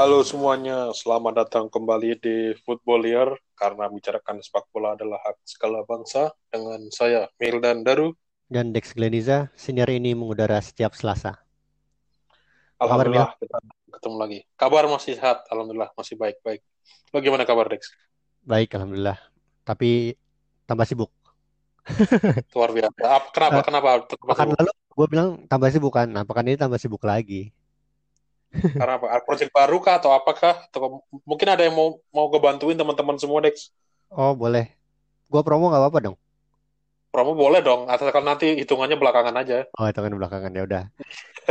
Halo semuanya, selamat datang kembali di Football Year karena bicarakan sepak bola adalah hak segala bangsa dengan saya Mildan Daru. Dan Dex Gleniza, senior ini mengudara setiap Selasa. Alhamdulillah kita ketemu lagi. Kabar masih sehat, alhamdulillah masih baik-baik. Lo gimana kabar Dex? Baik, alhamdulillah. Tapi tambah sibuk. Luar biasa. Kenapa? Uh, kenapa? Pekan lalu gue bilang tambah sibuk kan. Nah, pekan ini tambah sibuk lagi. Karena apa? Project baru kah atau apakah? Atau mungkin ada yang mau mau ngebantuin teman-teman semua Dex? Oh boleh. Gua promo nggak apa-apa dong. Promo boleh dong. Asalkan nanti hitungannya belakangan aja. Oh hitungan belakangan ya udah.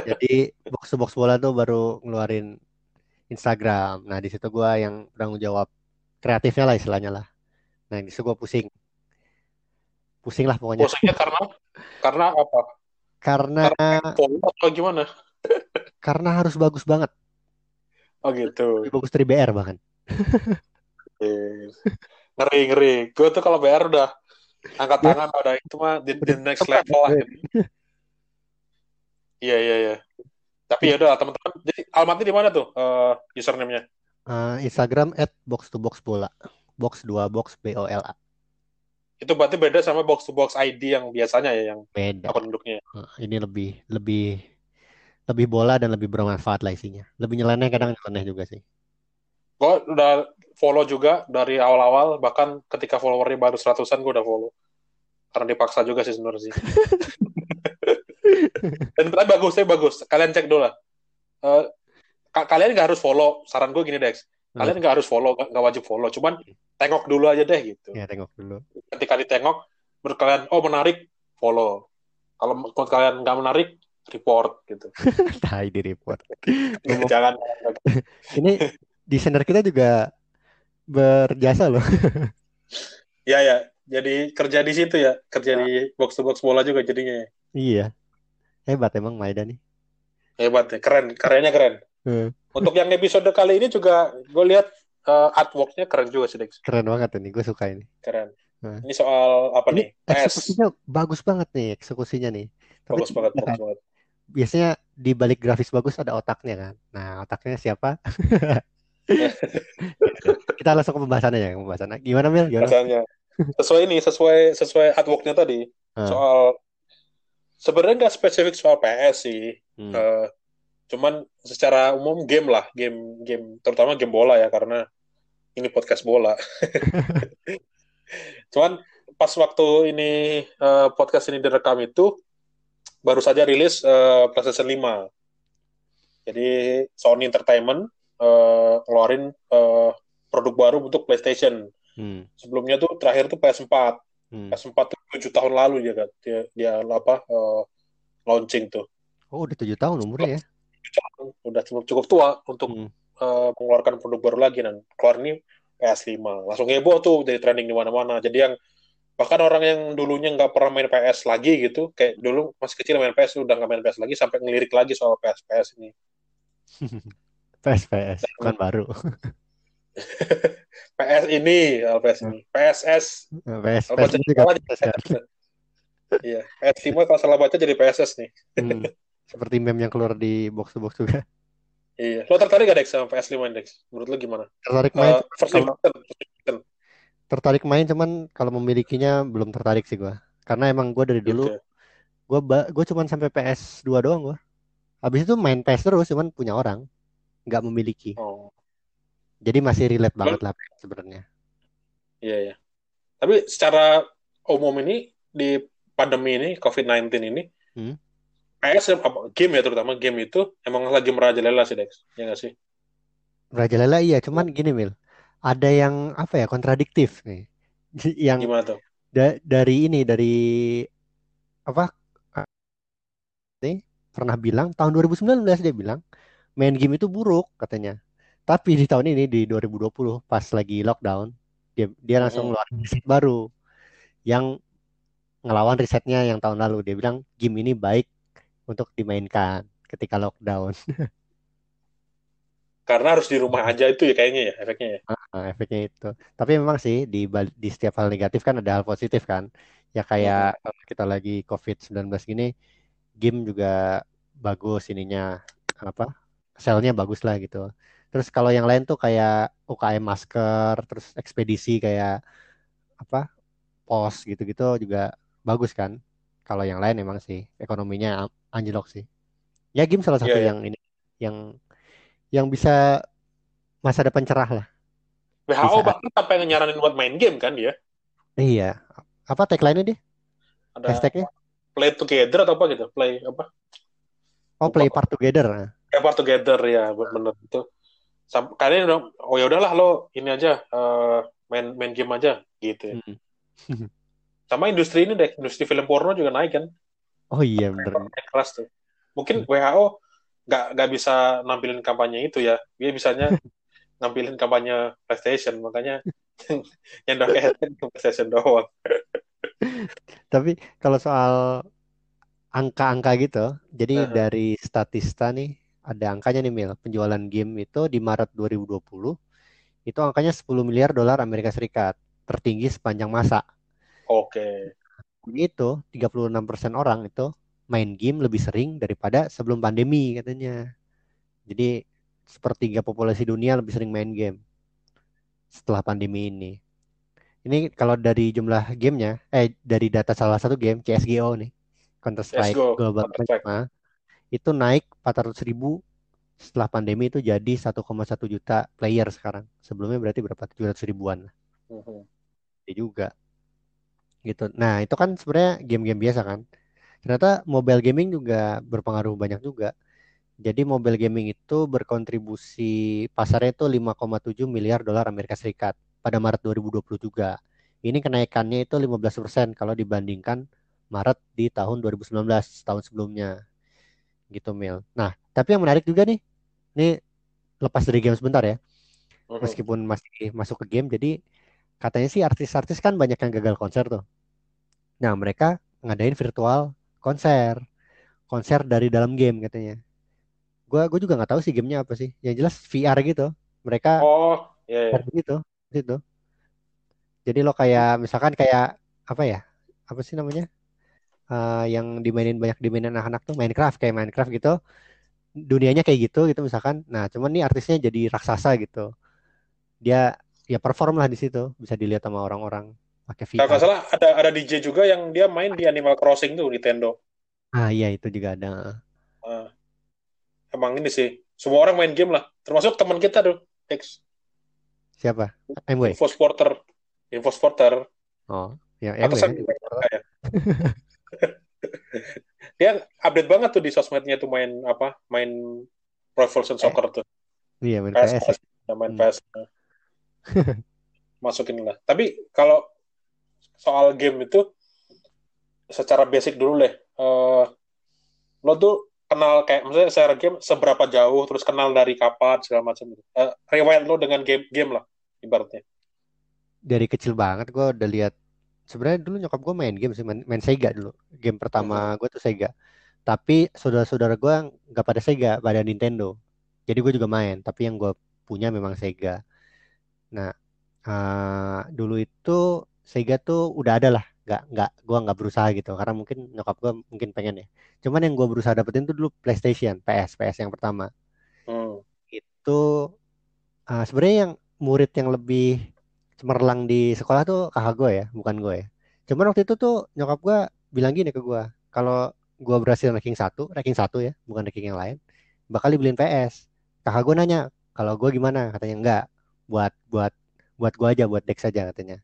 Jadi box box bola tuh baru ngeluarin Instagram. Nah di situ gua yang bertanggung jawab kreatifnya lah istilahnya lah. Nah di situ gua pusing. Pusing lah pokoknya. Pusingnya karena karena apa? Karena, karena atau gimana? Karena harus bagus banget. Oh gitu. Lebih bagus dari BR bahkan. ngeri ngeri. Gue tuh kalau BR udah angkat tangan udah itu mah di, di next level lah. Iya iya iya. Tapi ya udah teman-teman. Jadi alamatnya di mana tuh uh, username-nya? Uh, Instagram at box to box bola. Box 2 box B O L A. Itu berarti beda sama box to box ID yang biasanya ya yang beda. akun. Uh, ini lebih lebih lebih bola dan lebih bermanfaat lah isinya. Lebih nyeleneh kadang nyeleneh juga sih. Gue udah follow juga dari awal-awal, bahkan ketika followernya baru seratusan gue udah follow. Karena dipaksa juga sih sebenarnya sih. dan tapi bagus, tapi bagus. Kalian cek dulu lah. Uh, kalian gak harus follow. Saran gue gini Dex. Kalian gak harus follow, gak, gak wajib follow. Cuman tengok dulu aja deh gitu. Ya tengok dulu. Ketika ditengok, menurut kalian, oh menarik, follow. Kalau menurut kalian gak menarik, report gitu. Tai di report. Jangan. Ini desainer kita juga berjasa loh. ya ya, jadi kerja di situ ya, kerja di box to box bola juga jadinya. Iya. Hebat emang Maida nih. Hebat ya, keren, karyanya keren. Hmm. Untuk yang episode kali ini juga gue lihat uh, artworknya keren juga sih Dex. Keren banget ini, gue suka ini. Keren. Hmm. Ini soal apa ini nih? Eksekusinya bagus banget nih eksekusinya nih. Bagus banget, bagus banget biasanya di balik grafis bagus ada otaknya kan. Nah, otaknya siapa? Kita langsung ke pembahasannya ya, pembahasannya. Gimana Mil? Gimana? Sesuai ini, sesuai sesuai artworknya tadi. Hmm. Soal sebenarnya nggak spesifik soal PS sih. Hmm. Uh, cuman secara umum game lah, game game terutama game bola ya karena ini podcast bola. cuman pas waktu ini uh, podcast ini direkam itu baru saja rilis uh, PlayStation 5. Jadi Sony Entertainment uh, ngeluarin uh, produk baru untuk PlayStation. Hmm. Sebelumnya tuh terakhir tuh PS4. Hmm. PS4 tuh 7 tahun lalu dia kan dia, dia apa uh, launching tuh. Oh, udah 7 tahun umurnya ya. Udah cukup cukup tua untuk hmm. uh, mengeluarkan produk baru lagi dan keluar ini PS5. Langsung heboh tuh jadi trending di mana-mana. Jadi yang bahkan orang yang dulunya nggak pernah main PS lagi gitu kayak dulu masih kecil main PS udah nggak main PS lagi sampai ngelirik lagi soal PS PS ini PS PS bukan baru PS ini PS ini PSS PS PS juga iya PS 5 kalau salah baca jadi PSS nih hmm. seperti meme yang keluar di box to box juga iya lo tertarik gak Dex sama PS 5 Dex menurut lo gimana tertarik main uh, first tertarik main cuman kalau memilikinya belum tertarik sih gue karena emang gue dari dulu gue gue cuman sampai PS 2 doang gue habis itu main PS terus cuman punya orang nggak memiliki. Oh. jadi masih relate banget lah sebenarnya. Iya ya tapi secara umum ini di pandemi ini COVID-19 ini hmm? PS apa game ya terutama game itu emang lagi merajalela sih Dex. Ya nggak sih? Merajalela iya. Cuman gini Mil ada yang apa ya kontradiktif nih. Yang gimana tuh? da dari ini dari apa nih pernah bilang tahun 2019 dia bilang main game itu buruk katanya. Tapi di tahun ini di 2020 pas lagi lockdown dia dia langsung ngeluarin riset baru yang ngelawan risetnya yang tahun lalu. Dia bilang game ini baik untuk dimainkan ketika lockdown karena harus di rumah aja itu ya kayaknya ya efeknya ya. Uh, efeknya itu. Tapi memang sih di di setiap hal negatif kan ada hal positif kan. Ya kayak hmm. kalau kita lagi COVID-19 gini, game juga bagus ininya apa? Selnya bagus lah gitu. Terus kalau yang lain tuh kayak UKM masker, terus ekspedisi kayak apa pos gitu-gitu juga bagus kan. Kalau yang lain emang sih ekonominya anjlok sih. Ya game salah satu Iya, iya. yang ini yang yang bisa masa depan cerah lah WHO bahkan sampai nyaranin buat main game kan dia. iya apa tagline-nya dia Ada hashtagnya play together atau apa gitu, play apa? oh play part together nah. Play part together ya, bener itu. Sam kayaknya udah, oh ya udahlah lo ini aja eh, main main game aja gitu. ya. Hmm. Sama industri ini deh, industri film porno juga naik kan. oh iya bener Naik keras tuh. Mungkin WHO nggak nggak bisa nampilin kampanye itu ya. Dia bisanya nampilin kampanye PlayStation, makanya yang kayak PlayStation doang. tapi kalau soal angka-angka gitu jadi Aha. dari Statista nih ada angkanya nih Mil penjualan game itu di Maret 2020 itu angkanya 10 miliar dolar Amerika Serikat tertinggi sepanjang masa Oke. itu 36% orang itu main game lebih sering daripada sebelum pandemi katanya. Jadi sepertiga populasi dunia lebih sering main game setelah pandemi ini. Ini kalau dari jumlah gamenya, eh dari data salah satu game CSGO nih, Counter Strike go. Global. Offensive, itu naik 400 ribu setelah pandemi itu jadi 1,1 juta player sekarang. Sebelumnya berarti berapa? 700 ribuan Mhm. Dia juga gitu. Nah, itu kan sebenarnya game-game biasa kan. Ternyata mobile gaming juga berpengaruh banyak juga. Jadi mobile gaming itu berkontribusi pasarnya itu 5,7 miliar dolar Amerika Serikat pada Maret 2020 juga. Ini kenaikannya itu 15% kalau dibandingkan Maret di tahun 2019, tahun sebelumnya. Gitu, Mil. Nah, tapi yang menarik juga nih, ini lepas dari game sebentar ya, meskipun masih masuk ke game, jadi katanya sih artis-artis kan banyak yang gagal konser tuh. Nah, mereka ngadain virtual konser, konser dari dalam game katanya. Gua gue juga nggak tahu sih gamenya apa sih. Yang jelas VR gitu. Mereka Oh, ya, ya. share gitu, gitu. Jadi lo kayak misalkan kayak apa ya? Apa sih namanya? Eh, yang dimainin banyak dimainin anak-anak tuh Minecraft kayak Minecraft gitu. Dunianya kayak gitu gitu misalkan. Nah, cuman nih artisnya jadi raksasa gitu. Dia ya perform lah di situ, bisa dilihat sama orang-orang pakai Kalau VR. salah ada ada DJ juga yang dia main di Animal Crossing tuh Nintendo. Ah, iya itu juga ada. Ah, emang ini sih semua orang main game lah, termasuk teman kita tuh, Dex. Siapa? MW. Info Sporter, Info Sporter. Oh, ya MW Atasan ya. Dia update banget tuh di sosmednya tuh main apa? Main Pro Evolution Soccer tuh. Iya main PS, PS ya. Main Hmm. PS. Masukin lah. Tapi kalau soal game itu secara basic dulu deh. Eh, lo tuh kenal kayak maksudnya secara game seberapa jauh terus kenal dari kapan segala macam gitu. Eh, riwayat lo dengan game game lah ibaratnya. Dari kecil banget gue udah lihat. Sebenarnya dulu nyokap gue main game sih, main, main Sega dulu. Game pertama gue tuh Sega. Tapi saudara-saudara gue nggak pada Sega, pada Nintendo. Jadi gue juga main. Tapi yang gue punya memang Sega. Nah, eh, dulu itu Sega tuh udah ada lah. Nggak, nggak, gue nggak berusaha gitu. Karena mungkin nyokap gue mungkin pengen ya. Cuman yang gue berusaha dapetin tuh dulu PlayStation, PS, PS yang pertama. Hmm. Itu eh, sebenarnya yang murid yang lebih cemerlang di sekolah tuh kakak gue ya, bukan gue ya. Cuman waktu itu tuh nyokap gue bilang gini ke gue, kalau gue berhasil ranking satu, ranking satu ya, bukan ranking yang lain, bakal dibeliin PS. Kakak gue nanya, kalau gue gimana? Katanya enggak, buat buat buat gue aja, buat Dex aja katanya.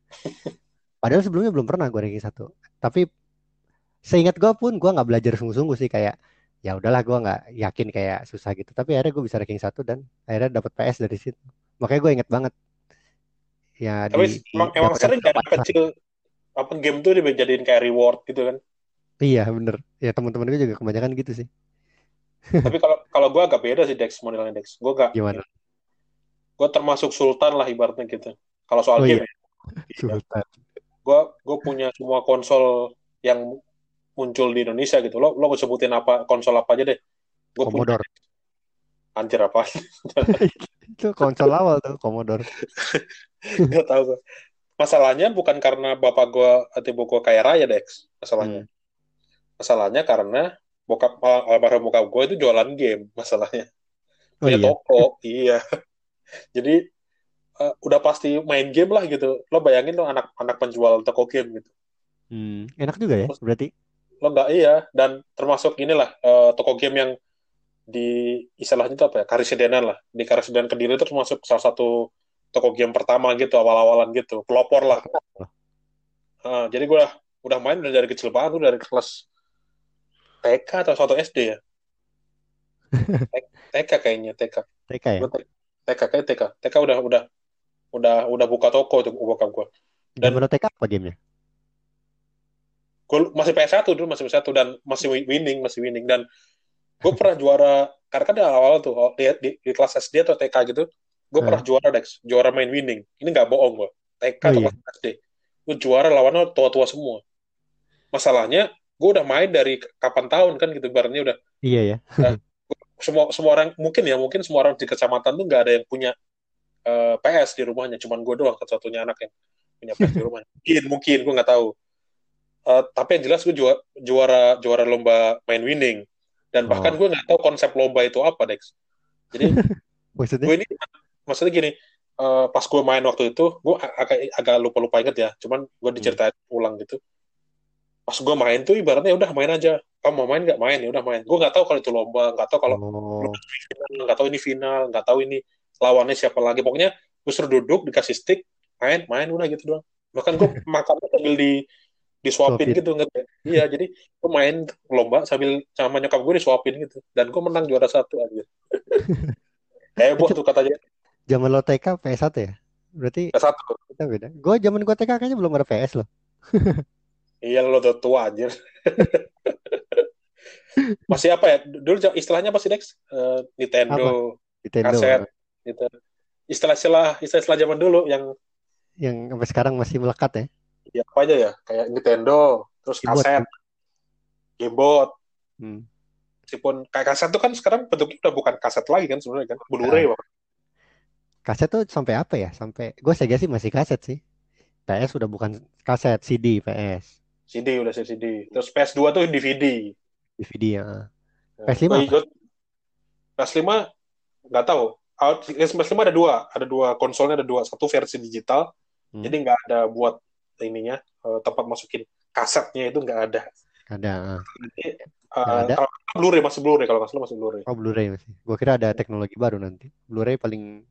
Padahal sebelumnya belum pernah gue ranking satu. Tapi seingat gue pun gue nggak belajar sungguh-sungguh sih kayak ya udahlah gue nggak yakin kayak susah gitu. Tapi akhirnya gue bisa ranking satu dan akhirnya dapat PS dari situ. Makanya gue inget banget ya Tapi di, emang, di emang sering anak kecil apa game tuh dijadiin kayak reward gitu kan. Iya bener. Ya teman-teman gue juga kebanyakan gitu sih. Tapi kalau kalau gue agak beda sih Dex modelnya Dex. Gue gak Gimana? gue termasuk sultan lah ibaratnya gitu. Kalau soal Oh game iya, ya. Sultan. Gue gue punya semua konsol yang muncul di Indonesia gitu. Lo lo sebutin apa konsol apa aja deh. Gue punya Commodore. anjir apa? Itu konsol awal tuh Commodore. Gak tahu gue. Masalahnya bukan karena bapak gue atau ibu gue kaya raya Dex. Masalahnya. Hmm. Masalahnya karena bokap almarhum bokap gue itu jualan game masalahnya. Oh Punya iya. toko, iya. Jadi uh, udah pasti main game lah gitu. Lo bayangin lo anak-anak penjual toko game gitu. Hmm, enak juga ya berarti. Lo nggak iya. Dan termasuk inilah uh, toko game yang di istilahnya itu apa ya karisidenan lah. Di karisidenan kediri itu termasuk salah satu toko game pertama gitu awal-awalan gitu. Pelopor lah. Uh, jadi gue udah udah main dari kecil banget dari kelas TK atau satu SD ya. TK kayaknya TK TK ya? TK kayak TK TK udah udah udah udah buka toko tuh bokap gue dan menurut TK apa gamenya? Gue masih PS1 dulu masih PS1 dan masih winning masih winning. Dan gue pernah juara karena kan di awal-awal tuh oh, di, di, di kelas SD atau TK gitu gue pernah juara Dex. Juara main winning. Ini nggak bohong gue TK oh, atau iya. kelas SD gue juara lawannya tua-tua semua. Masalahnya gue udah main dari kapan tahun kan gitu barunya udah. Iya ya nah, semua semua orang mungkin ya mungkin semua orang di kecamatan tuh nggak ada yang punya uh, eh, PS di rumahnya cuman gue doang satu-satunya anak yang punya PS di rumahnya mungkin mungkin gue nggak tahu uh, tapi yang jelas gue juara juara juara lomba main winning dan bahkan oh. gue nggak tahu konsep lomba itu apa Dex jadi gue ini maksudnya gini uh, pas gue main waktu itu gue agak agak lupa lupa inget ya cuman gue hmm. diceritain hmm. ulang gitu pas gue main tuh ibaratnya udah main aja kamu mau main nggak main ya udah main gue nggak tahu kalau itu lomba nggak tahu kalau oh. nggak tahu ini final nggak tahu ini lawannya siapa lagi. Pokoknya gue suruh duduk dikasih stick main main udah gitu doang. Bahkan gue makan sambil di disuapin gitu nggak iya jadi gue main lomba sambil sama nyokap gue disuapin gitu. Dan gue menang juara satu aja heboh tuh katanya. Zaman lo TK PS1 ya? Berarti PS1 kita beda. Gue zaman gue TK kayaknya belum ada PS loh. Iya lo udah tua aja masih apa ya? Dulu istilahnya apa sih Dex? Uh, Nintendo, apa? Nintendo. kaset gitu. Istilah-istilah istilah-istilah zaman dulu yang yang sampai sekarang masih melekat ya? Ya apa aja ya? Kayak Nintendo terus Gamebot. kaset gamebot. Hmm. meskipun kayak kaset tuh kan sekarang bentuknya udah bukan kaset lagi kan sebenarnya kan? Blu-ray nah. kaset tuh sampai apa ya? Sampai gue Sega sih masih kaset sih. PS udah bukan kaset CD PS CD udah CD terus PS2 tuh DVD DVD ya. PS5 apa? PS5 nggak tahu PS5 ada dua ada dua konsolnya ada dua satu versi digital hmm. jadi nggak ada buat ininya uh, tempat masukin kasetnya itu nggak ada. Ada. Jadi, uh, ada. Kalau Blu-ray masih Blu-ray kalau nggak salah masih Blu-ray. Oh Blu-ray masih. Gua kira ada teknologi baru nanti. Blu-ray paling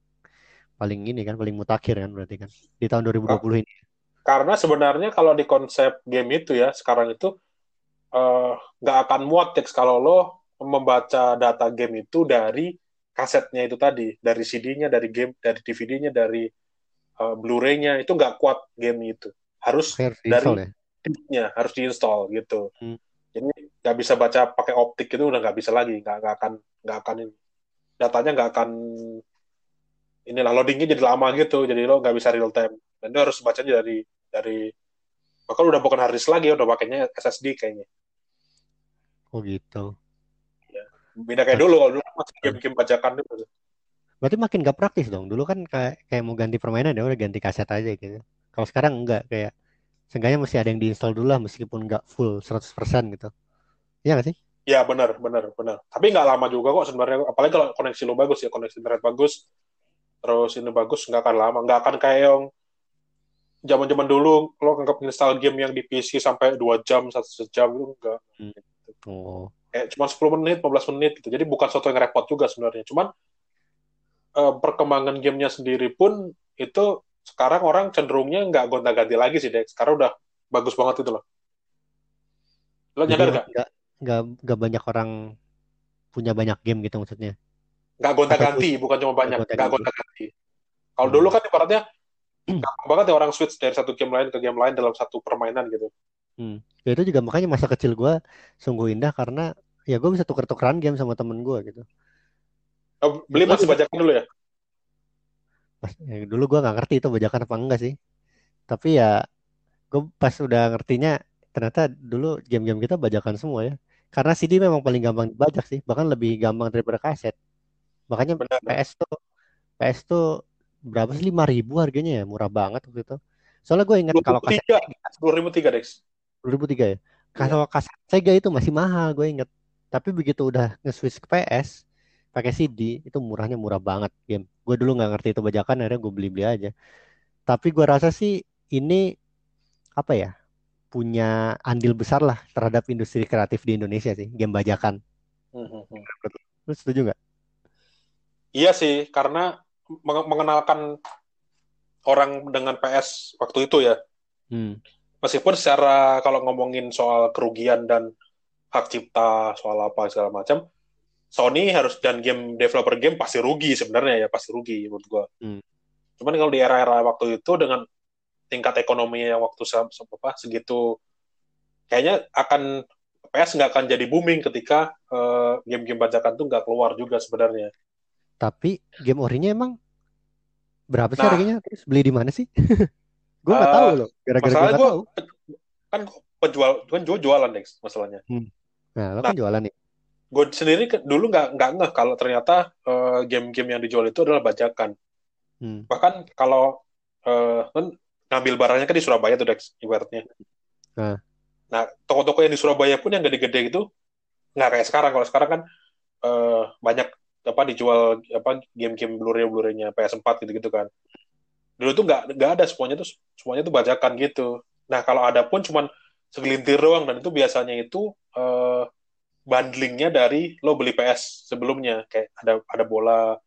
paling ini kan paling mutakhir kan berarti kan di tahun 2020 nah, ini. Karena sebenarnya kalau di konsep game itu ya sekarang itu eh, nggak uh, akan muat teks kalau lo membaca data game itu dari kasetnya itu tadi, dari CD-nya, dari game, dari DVD-nya, dari uh, Blu-ray-nya itu nggak kuat game itu harus dari ya? harus diinstal gitu hmm. jadi nggak bisa baca pakai optik itu udah nggak bisa lagi nggak nggak akan nggak akan ini datanya nggak akan inilah loadingnya jadi lama gitu jadi lo nggak bisa real time dan lo harus bacanya dari dari bahkan udah bukan hard disk lagi udah pakainya SSD kayaknya oh gitu ya. Beda kayak dulu kalau dulu masih game-game bajakan itu berarti makin gak praktis dong dulu kan kayak kayak mau ganti permainan ya udah ganti kaset aja gitu kalau sekarang enggak kayak seenggaknya masih ada yang diinstal dulu lah meskipun enggak full 100% gitu. Iya nggak sih? Iya benar, benar, benar. Tapi nggak lama juga kok sebenarnya. Apalagi kalau koneksi lo bagus ya, koneksi internet bagus, terus ini bagus, nggak akan lama. Nggak akan kayak yang zaman-zaman dulu lo nganggap install game yang di PC sampai dua jam, satu jam itu enggak. Hmm. Oh. Kayak cuma 10 menit, 15 menit gitu. Jadi bukan sesuatu yang repot juga sebenarnya. Cuman uh, perkembangan gamenya sendiri pun itu sekarang orang cenderungnya nggak gonta-ganti lagi sih deh sekarang udah bagus banget itu loh lo nyadar nggak nggak nggak banyak orang punya banyak game gitu maksudnya nggak gonta-ganti bukan cuma banyak nggak gonta-ganti kalau hmm. dulu kan ibaratnya gampang banget ya orang switch dari satu game lain ke game lain dalam satu permainan gitu hmm. ya itu juga makanya masa kecil gue sungguh indah karena ya gue bisa tuker-tukeran game sama temen gue gitu. Oh, beli masih bajakan dulu ya? Ya, dulu gue nggak ngerti itu bajakan apa enggak sih. Tapi ya gue pas udah ngertinya ternyata dulu game-game kita bajakan semua ya. Karena CD memang paling gampang dibajak sih bahkan lebih gampang daripada kaset. Makanya Benar. PS tuh PS tuh berapa sih? lima ribu harganya ya? Murah banget waktu itu. Soalnya gue ingat kalau kaset sepuluh ribu tiga Dex. sepuluh ribu tiga ya. Kalau kaset Sega itu masih mahal gue inget tapi begitu udah nge-switch ke PS pakai CD itu murahnya murah banget game. Gue dulu nggak ngerti itu bajakan, akhirnya gue beli-beli aja. Tapi gue rasa sih ini apa ya punya andil besar lah terhadap industri kreatif di Indonesia sih game bajakan. Hmm, hmm, hmm. Lu setuju nggak? Iya sih, karena meng- mengenalkan orang dengan PS waktu itu ya. Hmm. Meskipun secara kalau ngomongin soal kerugian dan hak cipta, soal apa segala macam, Sony harus dan game developer game pasti rugi sebenarnya ya, pasti rugi menurut gua. Hmm. Cuman kalau di era-era waktu itu dengan tingkat ekonomi yang waktu se- se- apa, segitu, kayaknya akan PS nggak akan jadi booming ketika eh, game-game bajakan tuh nggak keluar juga sebenarnya. Tapi game orinya emang berapa sih Nah. harganya? Terus beli di mana sih? gue nggak Eh, tahu loh. Gara-gara gue tahu. kan gua penjual kan gue jualan Dex masalahnya. Nah, lo kan jualan nih. Gue sendiri dulu nggak nggak ngeh kalau ternyata eh, game-game yang dijual itu adalah bajakan. Hmm. Bahkan kalau eh, kan ngambil barangnya kan di Surabaya tuh Dex ibaratnya. Nah. Nah toko-toko yang di Surabaya pun yang gede-gede itu nggak kayak sekarang. Kalau sekarang kan eh, banyak apa dijual apa game-game Blu-ray Blu-raynya PS4 gitu-gitu kan. Dulu tuh nggak nggak ada semuanya tuh semuanya tuh bajakan gitu. Nah kalau ada pun cuman segelintir doang dan itu biasanya itu eh, bundlingnya dari lo beli PS sebelumnya kayak ada ada bola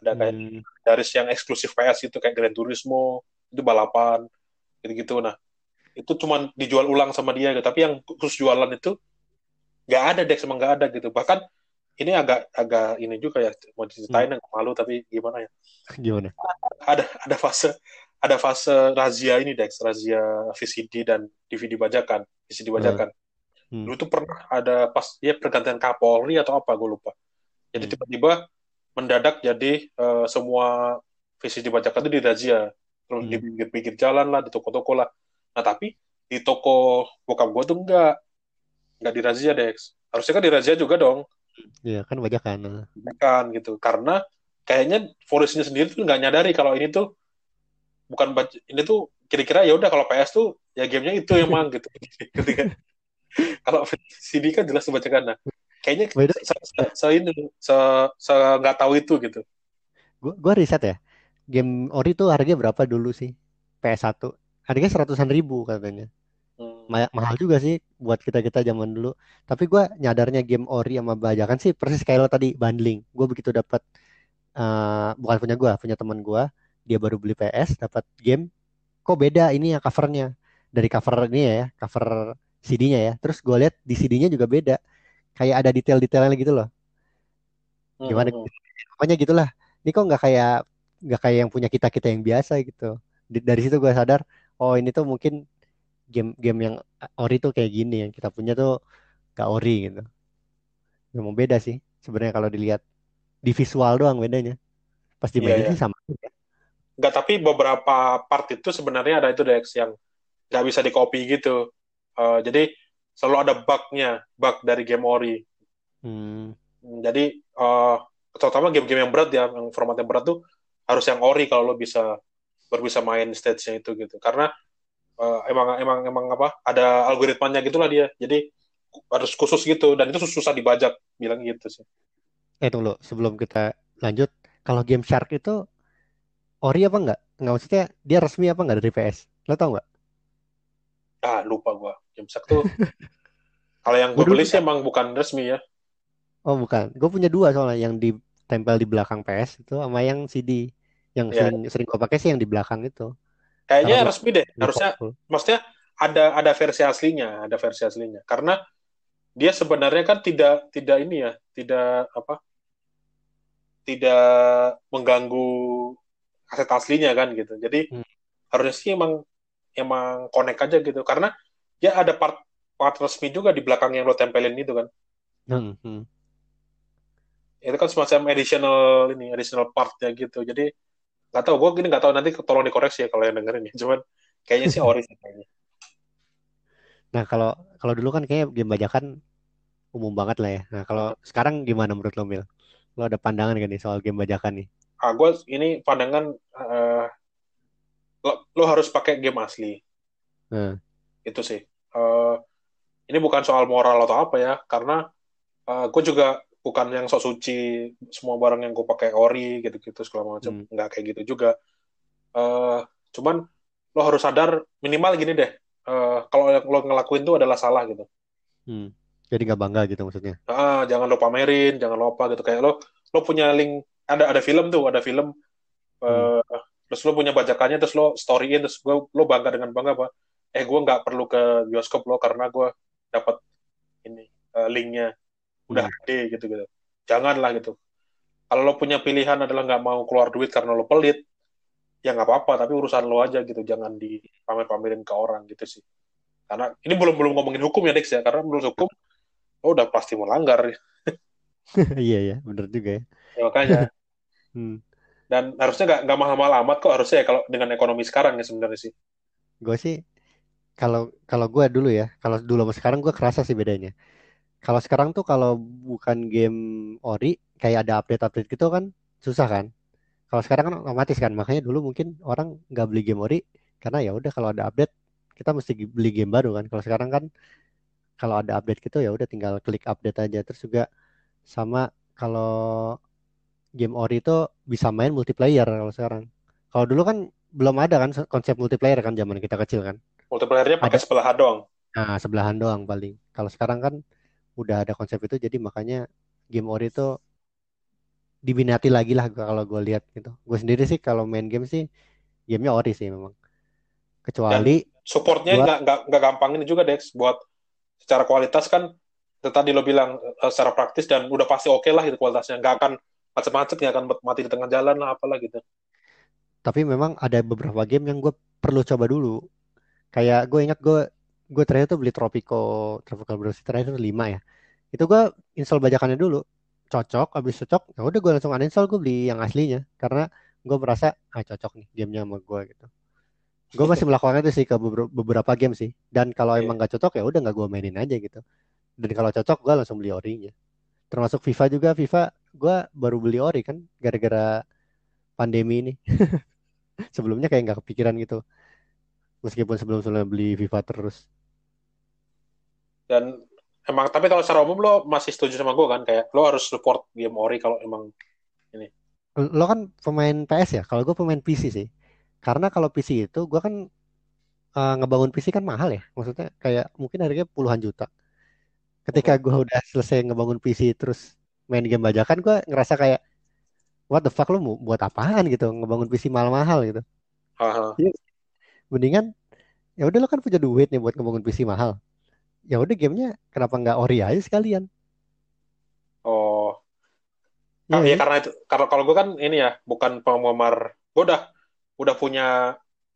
ada kayak Hmm. dari yang eksklusif PS itu kayak Gran Turismo itu balapan gitu-gitu nah itu cuman dijual ulang sama dia gitu. tapi yang khusus jualan itu nggak ada Dex emang nggak ada gitu bahkan ini agak agak ini juga ya mau diceritain yang malu tapi gimana ya Gimana? ada ada fase ada fase razia ini Dex razia VCD dan DVD bajakan VCD bajakan Hmm. Dulu tuh pernah ada pas dia pergantian Kapolri atau apa gue lupa jadi Hmm. tiba-tiba mendadak jadi eh, semua VCD bajakan itu dirazia terus Hmm. di pinggir-pinggir jalan lah di toko-toko lah nah tapi di toko bokap gue tuh enggak enggak dirazia Dex harusnya kan dirazia juga dong Iya kan bajakan. Nah. kan gitu karena kayaknya polisinya sendiri tuh nggak nyadari kalau ini tuh bukan ini tuh kira-kira ya udah kalau PS tuh ya gamenya itu emang gitu ketika kalau CD kan jelas dibacakan nah kayaknya Beda. se, se, se- ini se, se nggak tahu itu gitu Gue gua riset ya. Game ori tuh harganya berapa dulu sih? PS1. Harganya seratusan ribu katanya. Hmm. Ma- mahal juga sih buat kita-kita zaman dulu. Tapi gua nyadarnya game ori sama bajakan sih persis kayak lo tadi bundling. Gue begitu dapat eh, bukan punya gua, punya teman gua, dia baru beli PS, dapat game. Kok beda ini ya covernya? Dari cover ini ya, cover CD-nya ya. Terus gue lihat di CD-nya juga beda. Kayak ada detail-detailnya gitu loh. Gimana? Hmm. Pokoknya gitulah. Ini kok nggak kayak nggak kayak yang punya kita kita yang biasa gitu. Di- dari situ gue sadar, oh ini tuh mungkin game-game yang ori tuh kayak gini yang kita punya tuh gak ori gitu. Memang beda sih sebenarnya kalau dilihat di visual doang bedanya. Pas Iya, dimainin iya. sih sama. aja. nggak tapi beberapa part itu sebenarnya ada itu Dex yang nggak bisa di copy gitu Eh, jadi selalu ada bugnya bug dari game ori Hmm, jadi eh, terutama game-game yang berat ya yang formatnya berat tuh harus yang ori kalau lo bisa baru bisa main stage-nya itu gitu karena eh, emang emang emang apa ada algoritmanya gitulah dia jadi harus khusus gitu dan itu susah dibajak bilang gitu sih Eh tunggu sebelum kita lanjut, kalau game Shark itu ori apa enggak? Enggak maksudnya dia resmi apa enggak dari PS? Lo tau nggak? Ah lupa gua Shark tuh kalau yang Gua gue beli sih emang bukan resmi ya Oh bukan, gue punya dua soalnya yang ditempel di belakang PS itu sama yang CD. Yang Iya. sering sering gue pakai sih yang di belakang itu. kayaknya Kalau resmi deh harusnya maksudnya ada ada versi aslinya, ada versi aslinya. Karena dia sebenarnya kan tidak tidak ini ya, tidak apa? Tidak mengganggu aset aslinya kan gitu. Jadi Hmm. harusnya sih emang emang connect aja gitu. Karena dia ada part part resmi juga di belakang yang lo tempelin itu kan. Hmm, hmm. Itu kan semacam additional ini, additional partnya gitu. Jadi nggak tahu, gue gini nggak tahu nanti tolong dikoreksi ya kalau yang dengerin ya. Cuman kayaknya sih ori sih kayaknya. Nah kalau kalau dulu kan kayaknya game bajakan umum banget lah ya. Nah kalau sekarang gimana menurut lo Mil? Lo ada pandangan gak nih soal game bajakan nih? ah gue ini pandangan eh, lo, lo harus pakai game asli Hmm. itu sih Eh, ini bukan soal moral atau apa ya karena gue juga bukan yang sok suci semua barang yang gue pakai ori gitu-gitu segala macam Hmm. nggak kayak gitu juga Eh, cuman lo harus sadar minimal gini deh Eh, kalau yang lo ngelakuin itu adalah salah gitu Hmm. Jadi nggak bangga gitu maksudnya. Ah, jangan lo pamerin jangan lo apa gitu kayak lo lo punya link ada ada film tuh ada film Hmm. Terus lo punya bajakannya terus lo storyin terus gue lo bangga dengan bangga apa? Eh gue nggak perlu ke bioskop lo karena gue dapat ini eh, linknya. Udah Hmm. HD gitu gitu. Janganlah gitu. Kalau lo punya pilihan adalah nggak mau keluar duit karena lo pelit ya nggak apa-apa tapi urusan lo aja gitu. Jangan dipamer-pamerin ke orang gitu sih. Karena ini belum belum ngomongin hukum ya Dex ya. Karena menurut hukum lo udah pasti melanggar Iya ya, bener juga ya. ya, makanya. Hmm. Dan harusnya nggak mahal-mahal amat kok harusnya ya kalau dengan ekonomi sekarang ya sebenarnya sih Gue sih kalau kalau gue dulu ya, kalau dulu sama sekarang gue kerasa sih bedanya. Kalau sekarang tuh kalau bukan game ori kayak ada update-update gitu kan susah kan. Kalau sekarang kan otomatis kan, makanya dulu mungkin orang nggak beli game ori karena ya udah kalau ada update kita mesti beli game baru kan. Kalau sekarang kan kalau ada update gitu ya udah tinggal klik update aja. Terus juga sama kalau game ori itu bisa main multiplayer kalau sekarang. Kalau dulu kan belum ada kan konsep multiplayer kan zaman kita kecil kan. multiplayernya pakai Ada. sebelahan doang Nah, sebelahan doang paling. Kalau sekarang kan udah ada konsep itu jadi makanya game ori itu diminati lagi lah kalau gue lihat gitu. Gue sendiri sih kalau main game sih gamenya ori sih memang. Kecuali supportnya Gua- nggak nggak gampang ini juga Dex buat secara kualitas kan itu tadi lo bilang eh, secara praktis dan udah pasti oke lah gitu kualitasnya nggak akan macet-macet nggak akan mati di tengah jalan lah apalah gitu tapi memang ada beberapa game yang gue perlu coba dulu. Kayak gue ingat gue gue terakhir tuh beli Tropico Tropical Bruce terakhir tuh 5 ya. Itu gue install bajakannya dulu. Cocok, habis cocok, ya udah gue langsung uninstall gue beli yang aslinya karena gue merasa ah cocok nih gamenya sama gue gitu. Gue masih melakukan itu sih ke beber- beberapa game sih. Dan kalau Iya. emang gak cocok ya udah nggak gue mainin aja gitu. Dan kalau cocok gue langsung beli orinya. Termasuk FIFA juga, FIFA gue baru beli ori kan gara-gara pandemi ini. Sebelumnya kayak nggak kepikiran gitu. Meskipun sebelum-sebelumnya beli FIFA terus. dan emang tapi kalau secara umum lo masih setuju sama gue kan kayak lo harus support game ori kalau emang Lo kan pemain PS ya? Kalau gue pemain PC sih. Karena kalau PC itu gue kan eh, ngebangun PC kan mahal ya. Maksudnya kayak mungkin harganya puluhan juta. Ketika gue udah selesai ngebangun PC terus main game bajakan gue ngerasa kayak what the fuck lo mau buat apaan gitu ngebangun PC mahal-mahal gitu. haha. Mendingan ya udah lo kan punya duit nih buat ngebangun PC mahal. Ya udah gamenya kenapa nggak ori aja sekalian? oh Iya Ah, ya kan? karena itu karena kalau gue kan ini ya bukan penggemar gue udah udah punya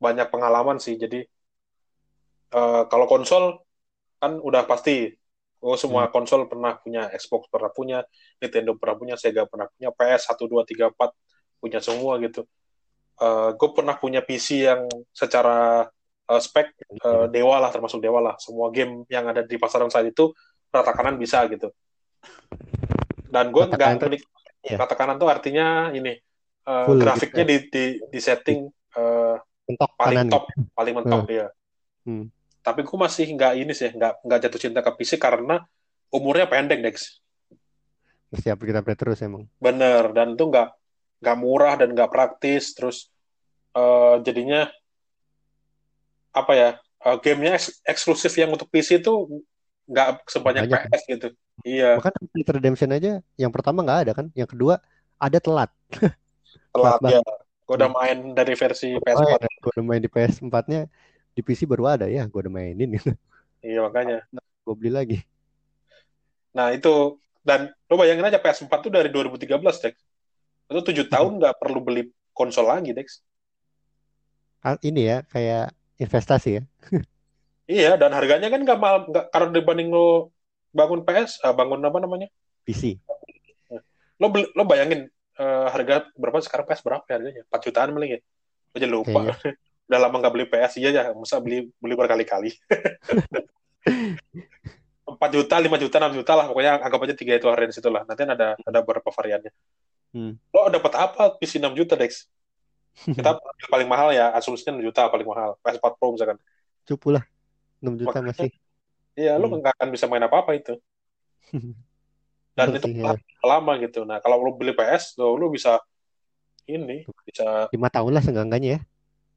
banyak pengalaman sih jadi eh, kalau konsol kan udah pasti gue semua konsol pernah punya Xbox pernah punya Nintendo pernah punya Sega pernah punya PS 1 2 3 4 punya semua gitu. Eh gue pernah punya PC yang secara eh, spek eh, dewa lah termasuk dewa lah. Semua game yang ada di pasaran saat itu rata kanan bisa gitu. Dan gue nggak menik- iya. rata kanan tuh artinya ini Full grafiknya gitu di, di di setting Mentok paling kanan top paling mentok dia Hmm. Tapi gue masih nggak ini sih nggak nggak jatuh cinta ke PC karena umurnya pendek Dex. Siap kita update terus emang. bener dan itu nggak nggak murah dan nggak praktis terus eh, jadinya apa ya eh, gamenya eks- eksklusif yang untuk PC itu nggak sebanyak Banyak, PS gitu. Iya. Bahkan Red Redemption aja yang pertama nggak ada kan, yang kedua ada telat. telat ya. gue udah main dari versi Oh, PS4 ya, gue udah main di PS4-nya, di PC baru ada ya, gue udah mainin gitu. iya makanya Gue beli lagi. nah itu dan lo bayangin aja PS4 tuh dari 2013 Dex itu tujuh tahun nggak perlu beli konsol lagi Dex Ini ya kayak investasi ya. Iya, dan harganya kan nggak mahal, nggak karena dibanding lo bangun PS, ah, bangun apa namanya? PC. Lo beli- lo bayangin eh, harga berapa sekarang PS berapa ya harganya? 4 jutaan paling ya? Jadi lupa. Udah lama nggak beli PS iya ya, masa beli beli berkali-kali. 4 juta, 5 juta, 6 juta lah, pokoknya anggap aja tiga itu range itu lah. Nanti ada ada beberapa variannya. Hmm. Lo dapat apa PC 6 juta, Dex? Kita paling mahal ya, asumsinya 6 juta paling mahal. PS4 Pro misalkan. Cupu lah. 6 juta Makanya. masih. Iya, lo Hmm. nggak akan bisa main apa-apa itu. dan itu ya. lama gitu nah kalau lu beli PS lo lu bisa ini bisa lima tahun lah seenggak-enggaknya ya.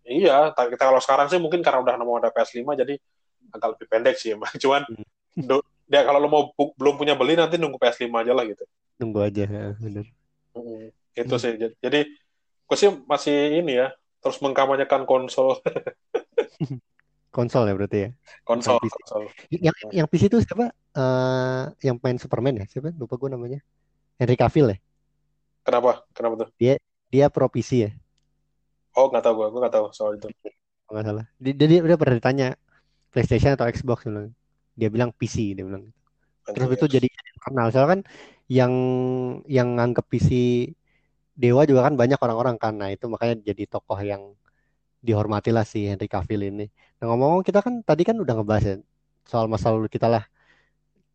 Iya ta- kita kalau sekarang sih mungkin karena udah mau ada PS5 jadi agak lebih pendek sih emang cuman Hmm. do- ya kalau lu mau belum punya beli nanti nunggu PS5 aja lah gitu Nunggu aja, ya, bener. Mm, itu Hmm. sih jadi gue sih masih ini ya terus mengkampanyekan konsol Konsol ya berarti ya. konsol PC. konsol Yang yang PC itu siapa? Eh yang main Superman ya? Siapa? Lupa gue namanya. Henry Cavill ya. kenapa kenapa tuh Dia pro PC ya. Oh nggak tahu gue gue nggak tahu soal itu Kalau nggak salah. Dia, dia, pernah ditanya PlayStation atau Xbox dia bilang. Dia bilang PC dia bilang. Terus Anjir. itu jadi kenal. Soalnya kan yang yang nganggep PC dewa juga kan banyak orang-orang kan. Nah itu makanya jadi tokoh yang dihormati lah si Henry Cavill ini. Nah ngomong-ngomong kita kan tadi kan udah ngebahas ya soal masa lalu kita lah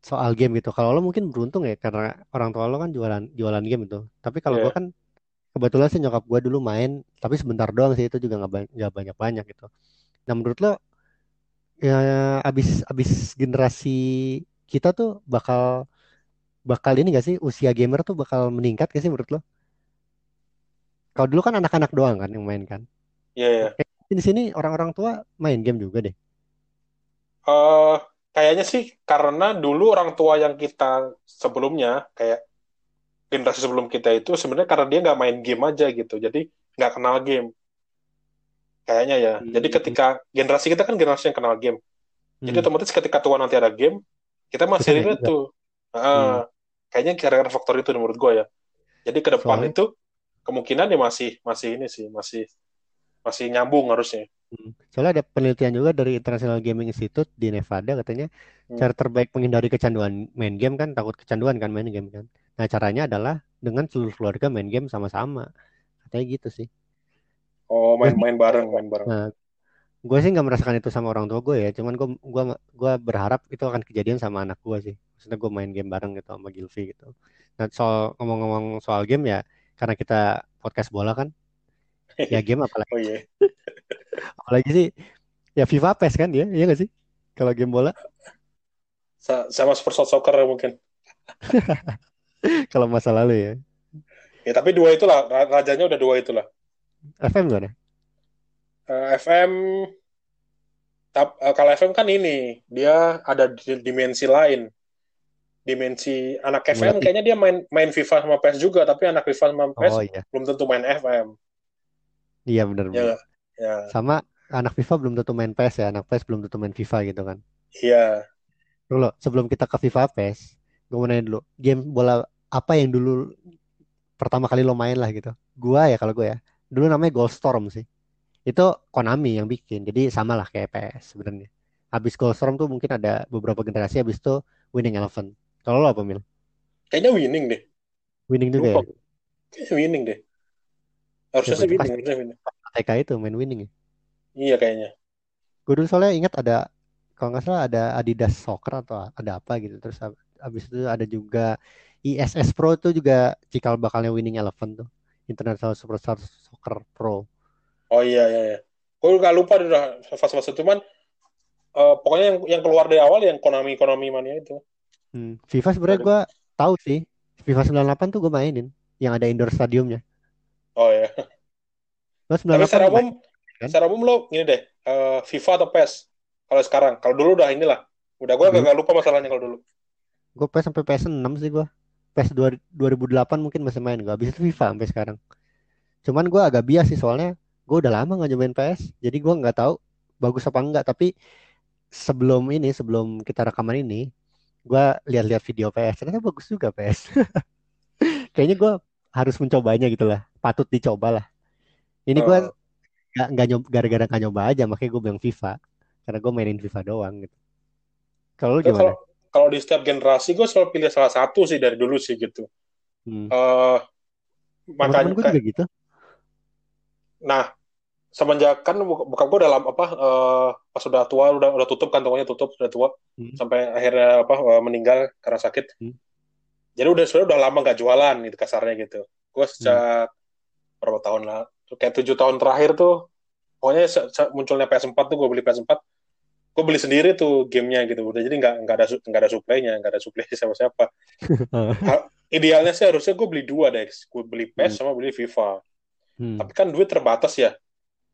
soal game gitu. Kalau lo mungkin beruntung ya karena orang tua lo kan jualan jualan game itu. Tapi kalau Iya. gua kan kebetulan sih nyokap gua dulu main, tapi sebentar doang sih itu juga nggak ba- nggak banyak-banyak gitu. Nah menurut lo ya abis abis generasi kita tuh bakal bakal ini gak sih usia gamer tuh bakal meningkat gak sih menurut lo? Kalau dulu kan anak-anak doang kan yang main kan. Iya, iya. Di sini orang-orang tua main game juga deh. Eh, kayaknya sih karena dulu orang tua yang kita sebelumnya kayak generasi sebelum kita itu sebenarnya karena dia nggak main game aja gitu jadi nggak kenal game kayaknya ya jadi Hmm. ketika generasi kita kan generasi yang kenal game jadi Hmm. otomatis ketika tua nanti ada game kita masih relate juga. tuh Ah, kayaknya gara-gara faktor itu menurut gue ya jadi ke depan Soalnya- itu kemungkinan ya masih masih ini sih masih masih nyambung harusnya Hmm. Soalnya ada penelitian juga dari International Gaming Institute di Nevada katanya Hmm. cara terbaik menghindari kecanduan main game kan takut kecanduan kan main game kan. Nah caranya adalah dengan seluruh keluarga main game sama-sama. Katanya gitu sih. oh main main bareng main bareng Nah, gue sih nggak merasakan itu sama orang tua gue ya. Cuman gue gua gua berharap itu akan kejadian sama anak gue sih. Maksudnya gue main game bareng gitu sama Gilvi gitu. Nah soal ngomong-ngomong soal game ya, karena kita podcast bola kan, ya game apalagi oh iya apalagi sih ya FIFA PES kan ya, iya nggak sih? Kalau game bola, Sa- sama Super Soccer mungkin kalau masa lalu ya. ya tapi dua itulah ra- rajanya udah dua itulah. FM gimana? Eh, FM tap- eh, kalau FM kan ini dia ada di dimensi lain. Dimensi anak FM Berarti- kayaknya dia main main FIFA sama PES juga tapi anak FIFA sama PES Oh iya, belum tentu main FM iya benar ya ya. Sama anak FIFA belum tentu main PES ya, anak PES belum tentu main FIFA gitu kan. iya. Dulu sebelum kita ke FIFA PES, gue mau nanya dulu, game bola apa yang dulu pertama kali lo main lah gitu? Gua ya kalau gue ya, dulu namanya Goldstorm sih. Itu Konami yang bikin, jadi sama lah kayak PES sebenarnya. Habis Goldstorm tuh mungkin ada beberapa generasi, habis itu Winning Eleven. Kalau lo apa Mil? kayaknya winning deh Winning juga ya? lupa kayaknya winning deh harusnya Ya, sih winning harusnya winning TK itu main Winning ya? iya kayaknya Gue dulu soalnya ingat ada kalau nggak salah ada Adidas Soccer atau ada apa gitu. Terus habis itu ada juga ISS Pro itu juga cikal bakalnya Winning Eleven tuh. International Superstar Soccer Pro. oh iya iya iya gue nggak lupa udah fase-fase itu cuman eh, pokoknya yang yang keluar dari awal yang Konami Konami mania itu Hmm. FIFA sebenarnya gue tahu sih. FIFA 98 tuh gue mainin yang ada indoor stadiumnya. oh iya Lo Tapi 98 secara main, umum, kan? secara umum lo gini deh, eh, FIFA atau PES? Kalau sekarang, kalau dulu udah inilah, udah gue Dulu. agak lupa masalahnya kalau dulu. gue PS sampai PS6 sih gue. PS 2 2008 mungkin masih main gue. Habis itu FIFA sampai sekarang. Cuman gue agak bias sih soalnya gue udah lama nggak nyobain PS. Jadi gue nggak tahu bagus apa enggak. Tapi sebelum ini, sebelum kita rekaman ini, gue lihat-lihat video PS. Ternyata bagus juga PS. Kayaknya gue harus mencobanya gitu lah. Patut dicoba lah. Ini gue Eh, nggak nggak nyoba gara-gara nggak nyoba aja. Makanya gue bilang FIFA. Karena gue mainin FIFA doang gitu. Kalau lu gimana? kalau kalau di setiap generasi gue selalu pilih salah satu sih dari dulu sih gitu. Hmm. Eh makanya, gue juga gitu. nah semenjak kan bokap gue dalam apa eh, pas udah tua udah udah tutup kan tokonya tutup sudah tua Hmm. sampai akhirnya apa eh, meninggal karena sakit. Hmm. Jadi udah sudah udah lama nggak jualan gitu kasarnya gitu. Gue Hmm. sejak berapa tahun lah, kayak tujuh tahun terakhir tuh, pokoknya munculnya PS4 tuh gue beli PS4 gue beli sendiri tuh gamenya gitu udah jadi nggak nggak ada nggak ada supply-nya nggak ada supply siapa siapa idealnya sih harusnya gue beli dua deh gue beli PES hmm. sama beli FIFA hmm. tapi kan duit terbatas ya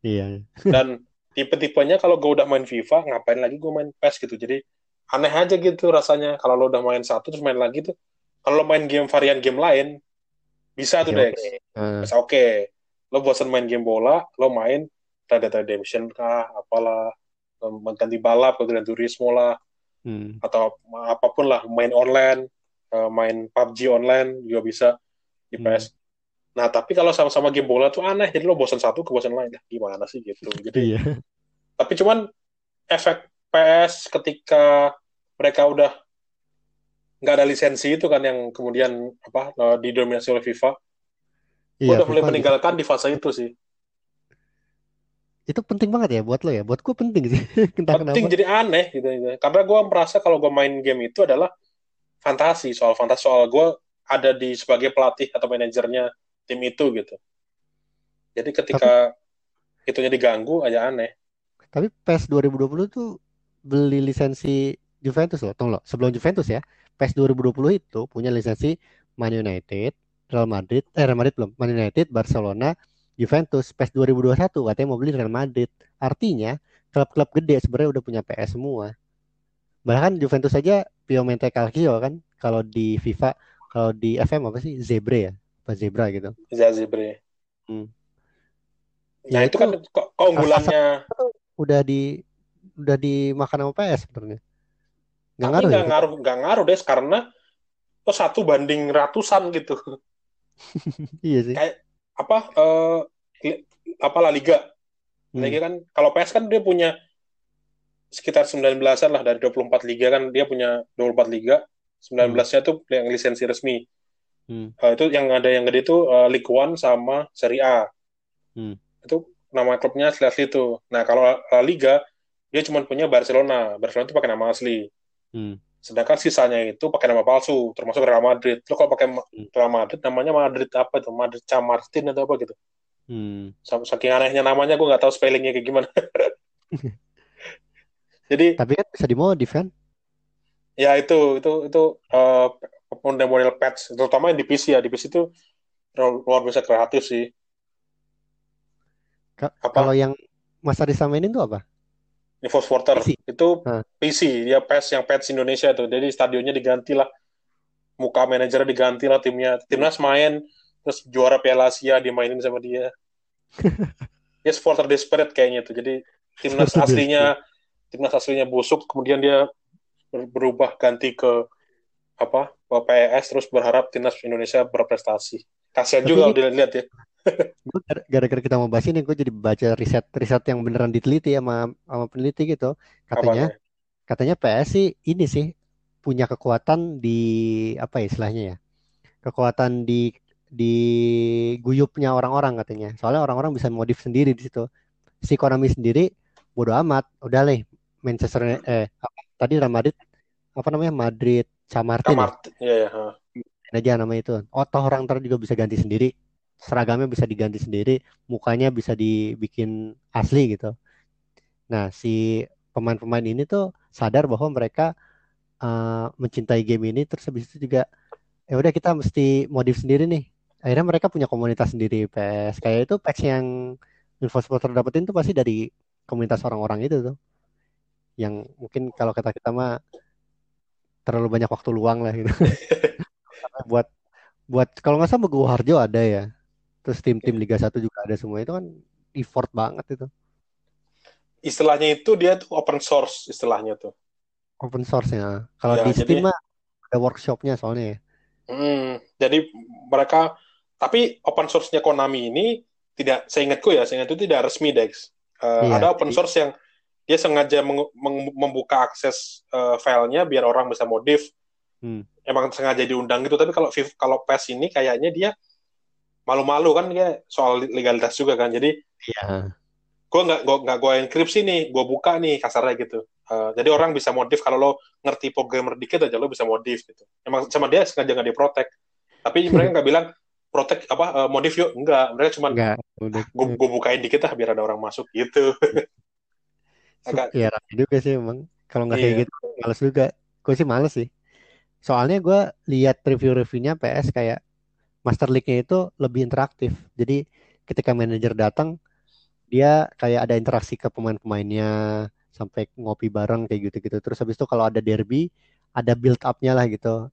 iya dan tipe-tipenya kalau gue udah main FIFA ngapain lagi gue main PES gitu jadi aneh aja gitu rasanya kalau lo udah main satu terus main lagi tuh kalau lo main game varian game lain bisa tuh ya, Dex okay. Uh. bisa oke okay. lo bosan main game bola lo main Red Dead Redemption kah apalah mengganti balap ke Gran Turismo lah hmm. atau apa pun lah main online uh, main PUBG online juga bisa di PS hmm. Nah, tapi kalau sama-sama game bola tuh aneh. Jadi lo bosan satu ke bosan lain. Gimana sih gitu. Jadi, iya. Tapi cuman efek PS ketika mereka udah nggak ada lisensi itu kan yang kemudian apa eh, didominasi oleh FIFA. Iya, udah mulai meninggalkan di fase itu sih. Itu penting banget ya buat lo ya. Buat gue penting sih. Entah penting kenapa. jadi aneh gitu, gitu. Karena gue merasa kalau gue main game itu adalah fantasi soal fantasi soal gue ada di sebagai pelatih atau manajernya tim itu gitu. Jadi ketika tapi, itunya diganggu aja aneh. Tapi PES 2020 tuh beli lisensi Juventus loh, tolong loh. Sebelum Juventus ya, PES 2020 itu punya lisensi Man United, Real Madrid, eh Real Madrid belum, Man United, Barcelona, Juventus. PES 2021 katanya mau beli Real Madrid. Artinya klub-klub gede sebenarnya udah punya PS semua. Bahkan Juventus saja Piemonte Calcio kan, kalau di FIFA, kalau di FM apa sih? Zebre ya, apa zebra gitu ya zebra hmm. nah ya, itu, kan keunggulannya udah di udah dimakan sama PS sebenarnya nggak ngaruh nggak ya? ngaruh nggak ngaruh deh karena oh satu banding ratusan gitu iya sih kayak apa uh, apa La Liga hmm. Liga kan kalau PS kan dia punya sekitar 19-an lah dari 24 liga kan dia punya 24 liga 19-nya hmm. tuh yang lisensi resmi Hmm. Uh, itu yang ada yang gede itu uh, League One sama Serie A. Hmm. Itu nama klubnya asli asli itu. Nah kalau La Liga dia cuma punya Barcelona. Barcelona itu pakai nama asli. Hmm. Sedangkan sisanya itu pakai nama palsu, termasuk Real Madrid. Lo kalau pakai hmm. Real Madrid namanya Madrid apa itu? Madrid Chamartin atau apa gitu. Hmm. Saking anehnya namanya gue nggak tahu spellingnya kayak gimana. Jadi tapi kan bisa dimodif kan? Ya itu itu itu uh, model-model patch, terutama yang di PC ya. Di PC itu luar biasa kreatif sih. Ka apa? Kalau yang Mas Arisa mainin tuh apa? Ini Force Porter. PC. Itu hmm. PC, dia patch yang patch Indonesia tuh. Jadi stadionnya diganti lah. Muka manajernya diganti lah timnya. Timnas main, terus juara Piala Asia dimainin sama dia. ya supporter desperate kayaknya tuh. Jadi timnas aslinya timnas aslinya busuk, kemudian dia berubah ganti ke apa PES terus berharap timnas Indonesia berprestasi. Kasihan juga udah lihat ya. Gara-gara kita mau bahas ini, gue jadi baca riset riset yang beneran diteliti sama sama peneliti gitu. Katanya Apanya? katanya PS sih ini sih punya kekuatan di apa ya istilahnya ya? Kekuatan di di guyupnya orang-orang katanya. Soalnya orang-orang bisa modif sendiri di situ. Si Konami sendiri bodo amat, udah leh Manchester eh apa, tadi Real Madrid apa namanya Madrid Camartin. Camartin, ya, ya. Aja nama itu. Oh, toh orang ntar juga bisa ganti sendiri. Seragamnya bisa diganti sendiri, mukanya bisa dibikin asli gitu. Nah, si pemain-pemain ini tuh sadar bahwa mereka uh, mencintai game ini terus habis itu juga ya udah kita mesti modif sendiri nih. Akhirnya mereka punya komunitas sendiri PS. Kayak itu patch yang Infosporter dapetin tuh pasti dari komunitas orang-orang itu tuh. Yang mungkin kalau kata kita mah terlalu banyak waktu luang lah gitu. buat buat kalau nggak salah Begu Harjo ada ya. Terus tim-tim Liga 1 juga ada semua itu kan effort banget itu. Istilahnya itu dia tuh open source istilahnya tuh. Open source ya. Kalau ya, di Steam mah ada workshopnya soalnya ya. Hmm, jadi mereka tapi open source-nya Konami ini tidak saya ingatku ya, saya ingat itu tidak resmi Dex. Uh, iya, ada open source yang dia sengaja meng, meng, membuka akses uh, filenya biar orang bisa modif. Hmm. Emang sengaja diundang gitu. Tapi kalau kalau PES ini kayaknya dia malu-malu kan dia soal legalitas juga kan. Jadi yeah. gue nggak gue nggak gue enkripsi nih, gue buka nih kasarnya gitu. Uh, jadi orang bisa modif kalau lo ngerti programmer dikit aja lo bisa modif gitu. Emang sama dia sengaja nggak diprotek. Tapi mereka nggak bilang protek apa uh, modif yuk enggak mereka cuma gue gue bukain dikit lah biar ada orang masuk gitu agak ya rapi juga sih emang. Kalau nggak kayak iya gitu, males juga. Gue sih males sih. Soalnya gue lihat review-reviewnya PS kayak Master League-nya itu lebih interaktif. Jadi ketika manajer datang, dia kayak ada interaksi ke pemain-pemainnya sampai ngopi bareng kayak gitu-gitu. Terus habis itu kalau ada derby, ada build up-nya lah gitu.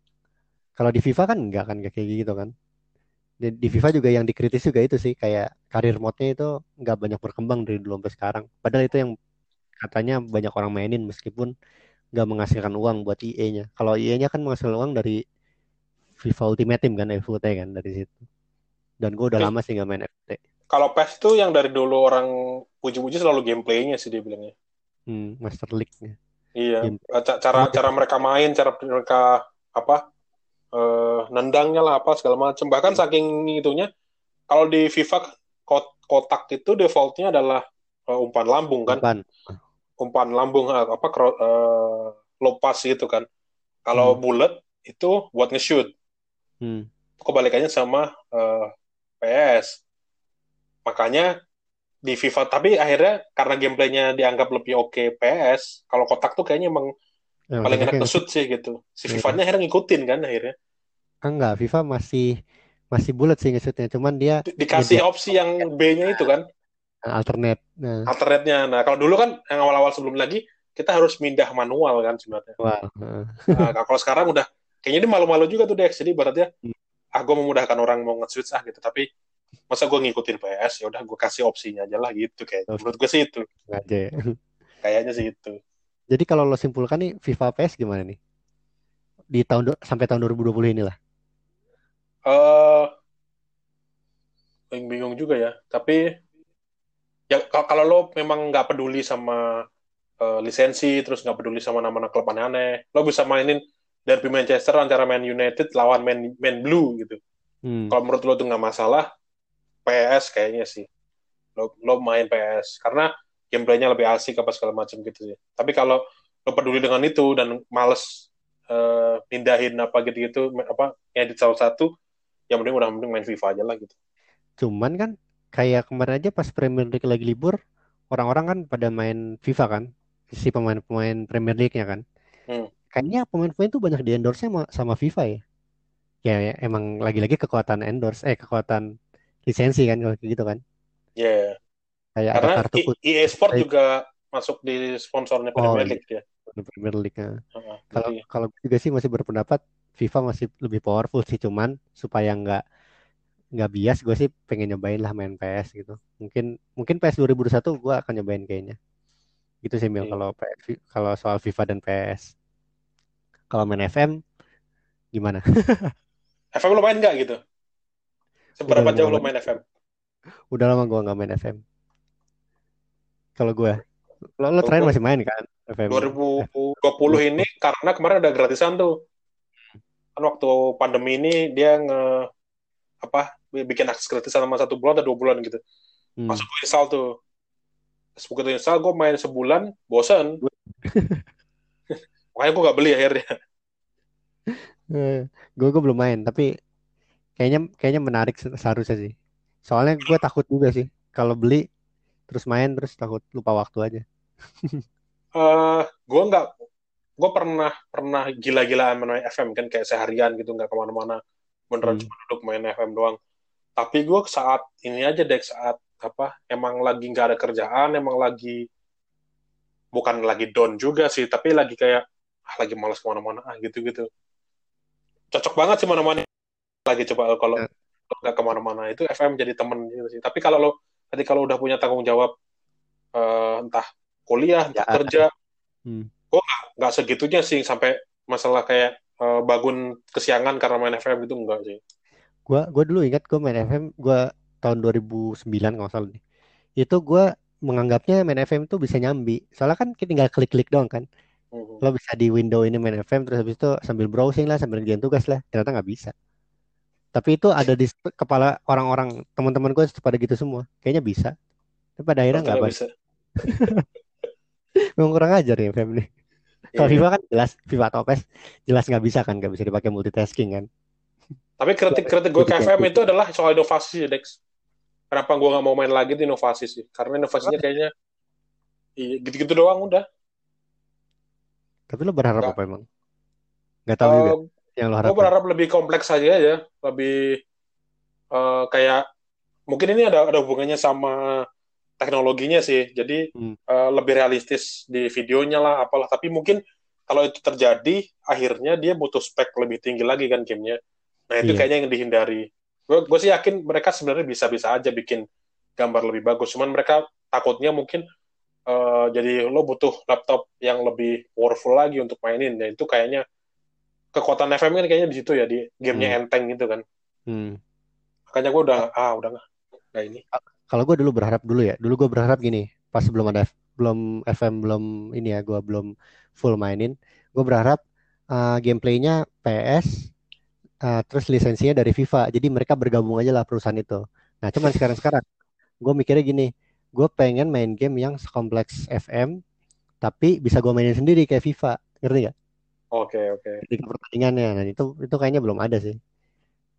Kalau di FIFA kan enggak kan kayak gitu kan. Di, FIFA juga yang dikritis juga itu sih kayak karir mode-nya itu nggak banyak berkembang dari dulu sampai sekarang. Padahal itu yang katanya banyak orang mainin meskipun nggak menghasilkan uang buat IE-nya. Kalau IE-nya kan menghasilkan uang dari FIFA Ultimate Team kan, FUT kan dari situ. Dan gue udah Oke. lama sih nggak main FUT. kalau PES itu yang dari dulu orang puji-puji selalu gameplaynya sih dia bilangnya Hmm, Master League-nya. iya Game. Ca- cara cara mereka main cara mereka apa eh, nendangnya lah apa segala macam bahkan saking itunya kalau di FIFA kot- kotak itu defaultnya adalah eh, umpan lambung kan Umpan. umpan lambung eh, apa low pass gitu kan kalau Hmm. bullet itu buat nge-shoot Hmm. kebalikannya sama eh, PS makanya di FIFA tapi akhirnya karena gameplaynya dianggap lebih oke PS kalau kotak tuh kayaknya emang Emang paling enak nge-shoot sih gitu. Si Iya. FIFA-nya akhirnya ngikutin kan akhirnya. Kan enggak FIFA masih masih bulat sih nge-shootnya cuman dia Di- dikasih nyediain opsi yang B-nya itu kan? Alternate nah. Alternate-nya. Nah kalau dulu kan yang awal-awal sebelum lagi kita harus mindah manual kan sebenarnya. Wow heeh. nah, kalau sekarang udah kayaknya dia malu-malu juga tuh Dex. Jadi ibaratnya Hmm. ah gue memudahkan orang mau nge-switch ah gitu. Tapi masa gue ngikutin PS ya udah gue kasih opsinya aja lah gitu kayak. Oke. menurut gue sih itu. Sengaja ya. kayaknya sih itu. Jadi kalau lo simpulkan nih FIFA PS gimana nih? Di tahun sampai tahun 2020 inilah. Eh bingung juga ya. Tapi ya ka- kalau lo memang nggak peduli sama eh, lisensi terus nggak peduli sama nama-nama klub aneh-aneh lo bisa mainin derby Manchester antara Man United lawan Man, Man Blue gitu. Hmm. kalau menurut lo tuh nggak masalah PS kayaknya sih. Lo lo main PS karena gameplaynya lebih asik apa segala macam gitu sih. Tapi kalau lo peduli dengan itu dan males eh, pindahin apa gitu-gitu apa edit salah satu yang mending udah mending main FIFA aja lah gitu. Cuman kan kayak kemarin aja pas Premier League lagi libur orang-orang kan pada main FIFA kan si pemain-pemain Premier League-nya kan. Hmm. Kayaknya pemain-pemain tuh banyak di endorse sama, sama FIFA ya. Ya, ya, emang lagi-lagi kekuatan endorse eh kekuatan lisensi kan kalau kayak gitu kan. Ya, kayak ada karena kartu I- khusus EA Sport dari juga masuk di sponsornya oh Premier iya. League dia. Premier League nah. Heeh, kalau jadi kalau gue juga sih masih berpendapat FIFA masih lebih powerful sih cuman supaya nggak nggak bias gue sih pengen nyobain lah main PS gitu. Mungkin mungkin PS 2021 gue akan nyobain kayaknya. Gitu sih Mil iya. kalau PS kalau soal FIFA dan PS kalau main FM gimana FM lo main nggak gitu? Seberapa jauh lo main FM? udah lama gue nggak main FM kalau gue lo, lo terakhir masih main kan FM 2020 ini karena kemarin ada gratisan tuh. Kan waktu pandemi ini dia nge apa bikin akses gratisan sama satu bulan atau dua bulan gitu. hmm. Masuk gue install tuh. Terus begitu install gue main sebulan bosan. Makanya gue gak beli akhirnya. gue gue belum main tapi kayaknya kayaknya menarik se- seharusnya sih soalnya gue takut juga sih kalau beli terus main terus takut lupa waktu aja eh gue nggak gue pernah pernah gila-gilaan main FM kan kayak seharian gitu nggak ke mana-mana beneran hmm. cuma duduk main FM doang tapi gue saat ini aja deh saat apa emang lagi nggak ada kerjaan emang lagi bukan lagi down juga sih tapi lagi kayak ah, lagi malas ke mana-mana ah gitu gitu cocok banget sih mana-mana. Lagi coba kalau kalau nggak ke mana-mana itu FM jadi temen gitu sih. Tapi kalau lo tadi kalau udah punya tanggung jawab eh, entah kuliah entah ya kerja hmm. gue nggak nggak segitunya sih sampai masalah kayak eh, bangun kesiangan karena main FM itu enggak sih. Gue gue dulu ingat gue main FM gue tahun 2009 kalau nggak salah nih. Itu gue menganggapnya main FM tuh bisa nyambi. Soalnya kan kita tinggal klik-klik doang kan Mhm. lo bisa di window ini main FM terus habis itu sambil browsing lah sambil ngerjain tugas lah. Ternyata nggak bisa. Tapi itu ada di kepala orang-orang teman-teman gue pada gitu semua. Kayaknya bisa. Tapi pada akhirnya nggak bisa. Memang kurang ajar ya FM nih. Kalau Iya. FIFA kan jelas FIFA atau PES jelas nggak bisa kan nggak bisa dipakai multitasking kan. Tapi kritik-kritik gue ke FM itu adalah soal inovasi sih Dex. Kenapa gue nggak mau main lagi itu inovasi sih? Karena inovasinya kayaknya Iya, gitu-gitu doang udah. Tapi lo berharap Nggak, apa emang? Nggak tahu juga eh, yang lo gue harapkan. berharap lebih kompleks aja ya, lebih eh, kayak mungkin ini ada ada hubungannya sama teknologinya sih. Jadi Hmm. eh, lebih realistis di videonya lah, apalah. Tapi mungkin kalau itu terjadi, akhirnya dia butuh spek lebih tinggi lagi kan gamenya. Nah itu Iya. kayaknya yang dihindari. Gue gue sih yakin mereka sebenarnya bisa-bisa aja bikin gambar lebih bagus. Cuman mereka takutnya mungkin eh, jadi lo butuh laptop yang lebih powerful lagi untuk mainin. Ya itu kayaknya kekuatan FM kan kayaknya di situ ya di gamenya enteng gitu kan. Hmm. Makanya gue udah ah udah nggak nggak ini. Kalau gue dulu berharap dulu ya, dulu gue berharap gini, pas belum ada F- belum FM belum ini ya, gue belum full mainin, gue berharap uh, gameplaynya PS, uh, terus lisensinya dari FIFA, jadi mereka bergabung aja lah perusahaan itu. Nah cuman sekarang sekarang, gue mikirnya gini, gue pengen main game yang sekompleks FM, tapi bisa gue mainin sendiri kayak FIFA, ngerti gak? Oke oke. Ketika pertandingannya, nah itu itu kayaknya belum ada sih.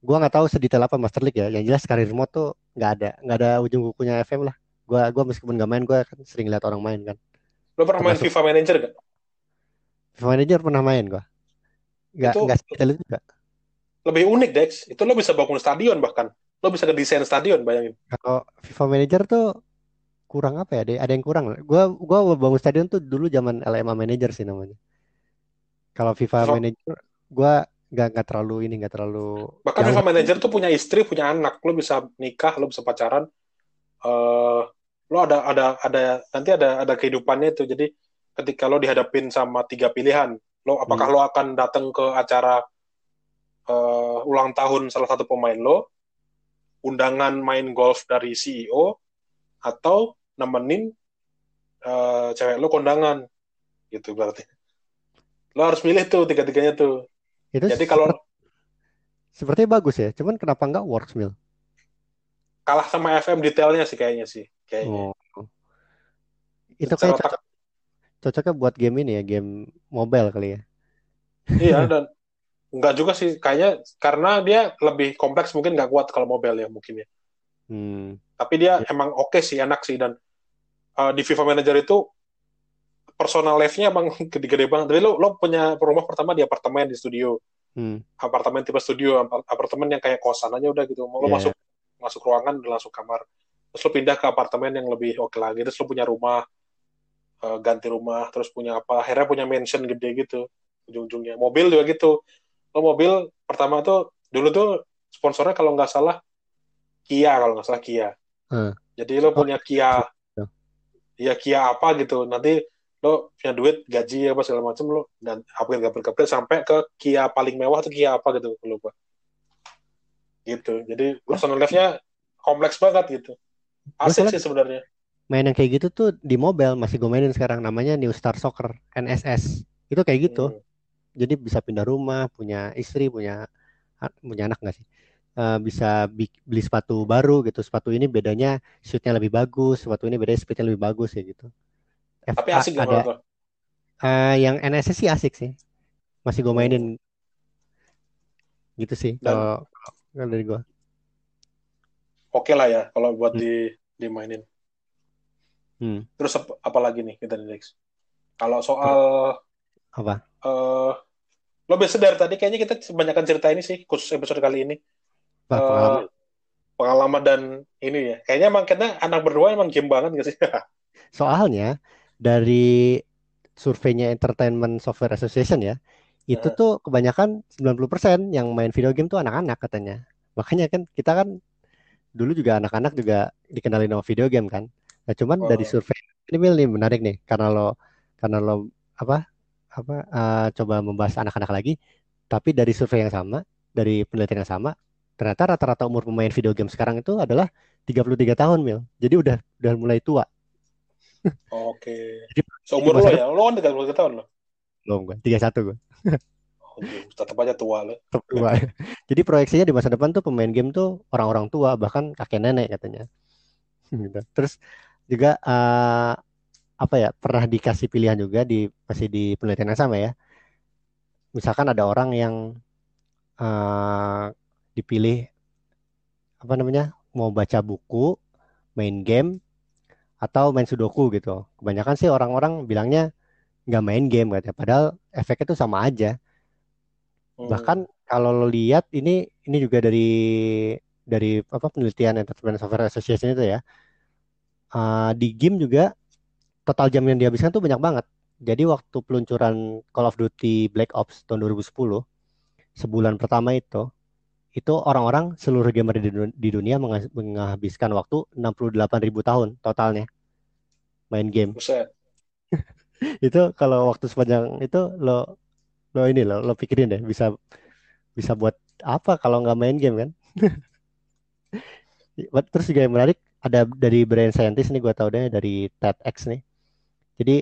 Gua nggak tahu sedetail apa Master League ya. Yang jelas karir mode tuh nggak ada, nggak ada ujung kukunya FM lah. Gua gua meskipun nggak main, gua kan sering lihat orang main kan. Lo pernah main FIFA Manager gak? FIFA Manager pernah main gua. Nggak Itu nggak sedetail itu juga. lebih unik Dex. Itu lo bisa bangun stadion bahkan. Lo bisa ngedesain stadion bayangin. Kalau FIFA Manager tuh kurang apa ya? Ada, ada yang kurang. Gua gua bangun stadion tuh dulu zaman LMA Manager sih namanya. Kalau FIFA FIFA Manager, gua nggak nggak terlalu ini nggak terlalu bahkan FIFA Manager tuh punya istri, punya anak. Lo bisa nikah, lo bisa pacaran. eh lo ada ada ada nanti ada ada kehidupannya itu. Jadi ketika lo dihadapin sama tiga pilihan, lo apakah hmm, lo akan datang ke acara eh, ulang tahun salah satu pemain lo, undangan main golf dari CEO, atau nemenin eh, cewek lo kondangan gitu berarti. Lo harus milih tuh tiga-tiganya tuh. itu Jadi kalau seperti sepertinya bagus ya. Cuman kenapa nggak Works Mill? kalah sama FM detailnya sih kayaknya sih, kayaknya. Oh, itu kayak cocok cocoknya buat game ini ya, game mobile kali ya. iya dan enggak juga sih kayaknya karena dia lebih kompleks mungkin nggak kuat kalau mobile ya mungkin ya. Hmm, Tapi dia ya. emang oke sih enak sih dan uh, di FIFA Manager itu personal life-nya emang gede-gede banget. Tapi lo lo punya rumah pertama di apartemen di studio, Hmm, apartemen tipe studio, apart- apartemen yang kayak kosan aja udah gitu. Lo ya. masuk masuk ruangan udah langsung kamar. Terus lo pindah ke apartemen yang lebih oke lagi. Terus lo punya rumah, uh, ganti rumah, terus punya apa? Akhirnya punya mansion gede gitu ujung-ujungnya. Mobil juga gitu. Lo mobil pertama tuh dulu tuh sponsornya kalau nggak salah Kia kalau nggak salah Kia. Ah. Jadi lo Oh, punya Kia, gitu. ya Kia apa gitu. Nanti lo punya duit gaji apa segala macam lo dan upgrade upgrade upgrade sampai ke Kia paling mewah tuh Kia apa gitu lo lupa. Gitu. Jadi personal life-nya kompleks banget gitu. Asik sih sebenarnya. main yang kayak gitu tuh di mobile masih gue mainin sekarang namanya New Star Soccer NSS. Itu kayak gitu. Hmm. Jadi bisa pindah rumah, punya istri, punya punya anak nggak sih? Eh, bisa bi- beli sepatu baru gitu. Sepatu ini bedanya shootnya lebih bagus, sepatu ini bedanya speednya lebih bagus ya gitu. Tapi FA asik ada lo? eh, yang NSS sih asik sih. Masih gue mainin gitu sih Dan kalau dari gue. oke lah ya kalau buat Hmm. di dimainin. Hmm. Terus apa, apa lagi nih kita nih? Kalau soal Apa? eh lo biasa dari tadi kayaknya kita kebanyakan cerita ini sih khusus episode kali ini. Apa eh pengalaman? pengalaman dan ini ya. Kayaknya emang kita anak berdua emang game banget gak sih? Soalnya dari surveinya Entertainment Software Association ya, itu Nah, tuh kebanyakan 90% yang main video game tuh anak-anak katanya. Makanya kan kita kan dulu juga anak-anak juga dikenalin sama video game kan. Nah, cuman dari oh, survei ini Mil nih menarik nih karena lo karena lo apa apa eh, coba membahas anak-anak lagi, tapi dari survei yang sama, dari penelitian yang sama, ternyata rata-rata umur pemain video game sekarang itu adalah 33 tahun, Mil. Jadi udah udah mulai tua. oke. Jadi di Seumur lo ya? Lo kan 33 tahun lo. belum gue 31 gue tetap aja tua lo. tetap tua jadi proyeksinya di masa depan tuh pemain game tuh orang-orang tua bahkan kakek nenek katanya gitu. terus juga eh, apa ya pernah dikasih pilihan juga di masih di penelitian yang sama ya misalkan ada orang yang eh, dipilih apa namanya mau baca buku main game atau main sudoku gitu. Kebanyakan sih orang-orang bilangnya nggak main game katanya. Padahal efeknya tuh sama aja. Hmm. Bahkan kalau lo lihat ini ini juga dari dari apa penelitian Entertainment Software Association itu ya. Uh, di game juga total jam yang dihabiskan tuh banyak banget. Jadi waktu peluncuran Call of Duty Black Ops tahun 2010, sebulan pertama itu, itu orang-orang seluruh gamer di, di dunia menghabiskan waktu 68 ribu tahun totalnya main game. itu kalau waktu sepanjang itu lo lo ini lo lo pikirin deh bisa bisa buat apa kalau nggak main game kan? Terus juga yang menarik ada dari brain scientist nih gue tau deh dari TEDx nih. Jadi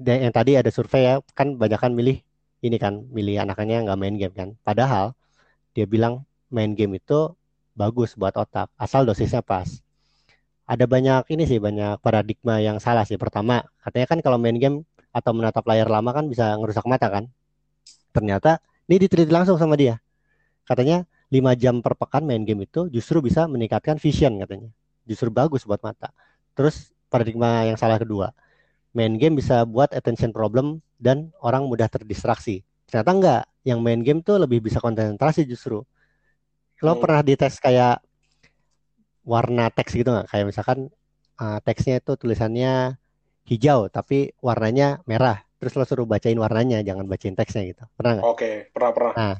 yang tadi ada survei ya kan banyak kan milih ini kan milih anaknya nggak main game kan. Padahal dia bilang main game itu bagus buat otak asal dosisnya pas. Ada banyak ini sih banyak paradigma yang salah sih. Pertama katanya kan kalau main game atau menatap layar lama kan bisa ngerusak mata kan. Ternyata ini diteliti langsung sama dia. Katanya 5 jam per pekan main game itu justru bisa meningkatkan vision katanya. Justru bagus buat mata. Terus paradigma yang salah kedua. Main game bisa buat attention problem dan orang mudah terdistraksi. Ternyata enggak. Yang main game tuh lebih bisa konsentrasi justru. Lo hmm. pernah dites kayak warna teks gitu nggak? Kayak misalkan uh, teksnya itu tulisannya hijau tapi warnanya merah. Terus lo suruh bacain warnanya, jangan bacain teksnya gitu. Pernah nggak? Oke, okay, pernah pernah. Nah,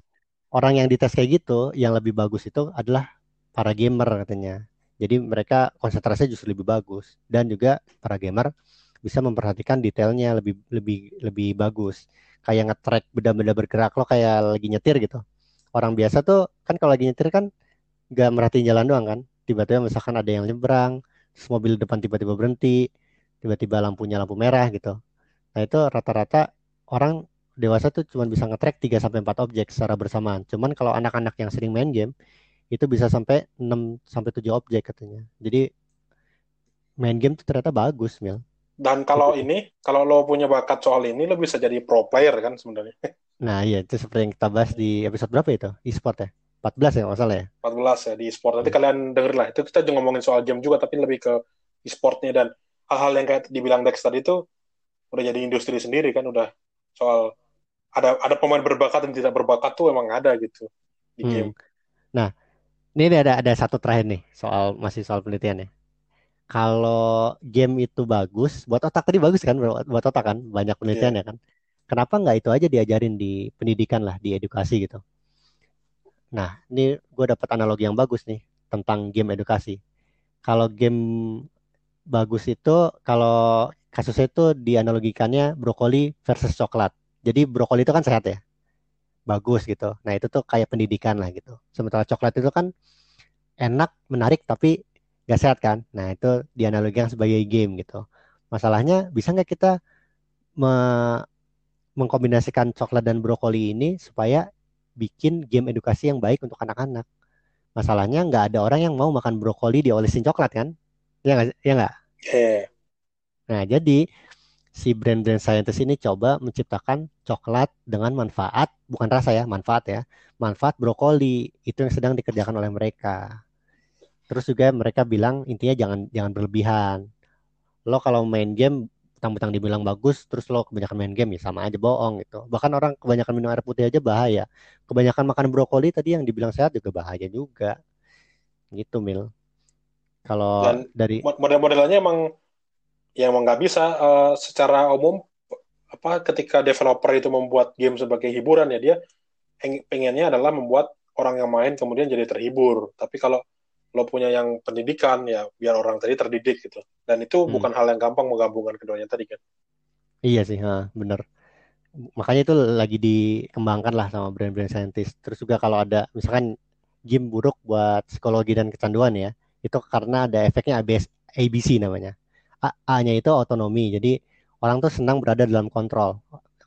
orang yang dites kayak gitu, yang lebih bagus itu adalah para gamer katanya. Jadi mereka konsentrasinya justru lebih bagus dan juga para gamer bisa memperhatikan detailnya lebih lebih lebih bagus kayak nge-track benda-benda bergerak lo kayak lagi nyetir gitu orang biasa tuh kan kalau lagi nyetir kan nggak merhatiin jalan doang kan tiba-tiba misalkan ada yang nyebrang mobil depan tiba-tiba berhenti tiba-tiba lampunya lampu merah gitu nah itu rata-rata orang dewasa tuh cuma bisa nge-track 3 sampai 4 objek secara bersamaan. Cuman kalau anak-anak yang sering main game itu bisa sampai 6 sampai 7 objek katanya. Jadi main game tuh ternyata bagus, Mil. Dan kalau ini, kalau lo punya bakat soal ini, lo bisa jadi pro player kan sebenarnya. Nah iya, itu seperti yang kita bahas di episode berapa itu? E-sport ya? 14 ya masalah ya? 14 ya di e-sport. Nanti hmm. kalian denger lah. Itu kita juga ngomongin soal game juga, tapi lebih ke e-sportnya. Dan hal-hal yang kayak dibilang Dex tadi itu udah jadi industri sendiri kan. Udah soal ada ada pemain berbakat dan tidak berbakat tuh emang ada gitu di hmm. game. Nah, ini ada ada satu terakhir nih soal masih soal penelitian ya kalau game itu bagus, buat otak tadi bagus kan, buat otak kan, banyak penelitian yeah. ya kan. Kenapa nggak itu aja diajarin di pendidikan lah, di edukasi gitu. Nah, ini gue dapat analogi yang bagus nih tentang game edukasi. Kalau game bagus itu, kalau kasusnya itu dianalogikannya brokoli versus coklat. Jadi brokoli itu kan sehat ya, bagus gitu. Nah itu tuh kayak pendidikan lah gitu. Sementara coklat itu kan enak, menarik, tapi nggak sehat kan? Nah itu dianalogikan sebagai game gitu. Masalahnya bisa nggak kita me mengkombinasikan coklat dan brokoli ini supaya bikin game edukasi yang baik untuk anak-anak? Masalahnya nggak ada orang yang mau makan brokoli diolesin coklat kan? Ya nggak ya nggak? Yeah. nah jadi si brand-brand scientist ini coba menciptakan coklat dengan manfaat bukan rasa ya manfaat ya manfaat brokoli. Itu yang sedang dikerjakan oleh mereka Terus juga mereka bilang intinya jangan jangan berlebihan. Lo kalau main game tentang-tentang dibilang bagus, terus lo kebanyakan main game ya sama aja bohong gitu. Bahkan orang kebanyakan minum air putih aja bahaya. Kebanyakan makan brokoli tadi yang dibilang sehat juga bahaya juga. Gitu Mil. Kalau dari model-modelnya emang yang emang nggak bisa uh, secara umum apa ketika developer itu membuat game sebagai hiburan ya dia pengennya adalah membuat orang yang main kemudian jadi terhibur. Tapi kalau lo punya yang pendidikan ya biar orang tadi terdidik gitu. Dan itu hmm. bukan hal yang gampang menggabungkan keduanya tadi kan? Iya sih ha, bener. Makanya itu lagi dikembangkan lah sama brand-brand saintis. Terus juga kalau ada misalkan game buruk buat psikologi dan kecanduan ya itu karena ada efeknya ABS, ABC namanya. A, A-nya itu otonomi jadi orang tuh senang berada dalam kontrol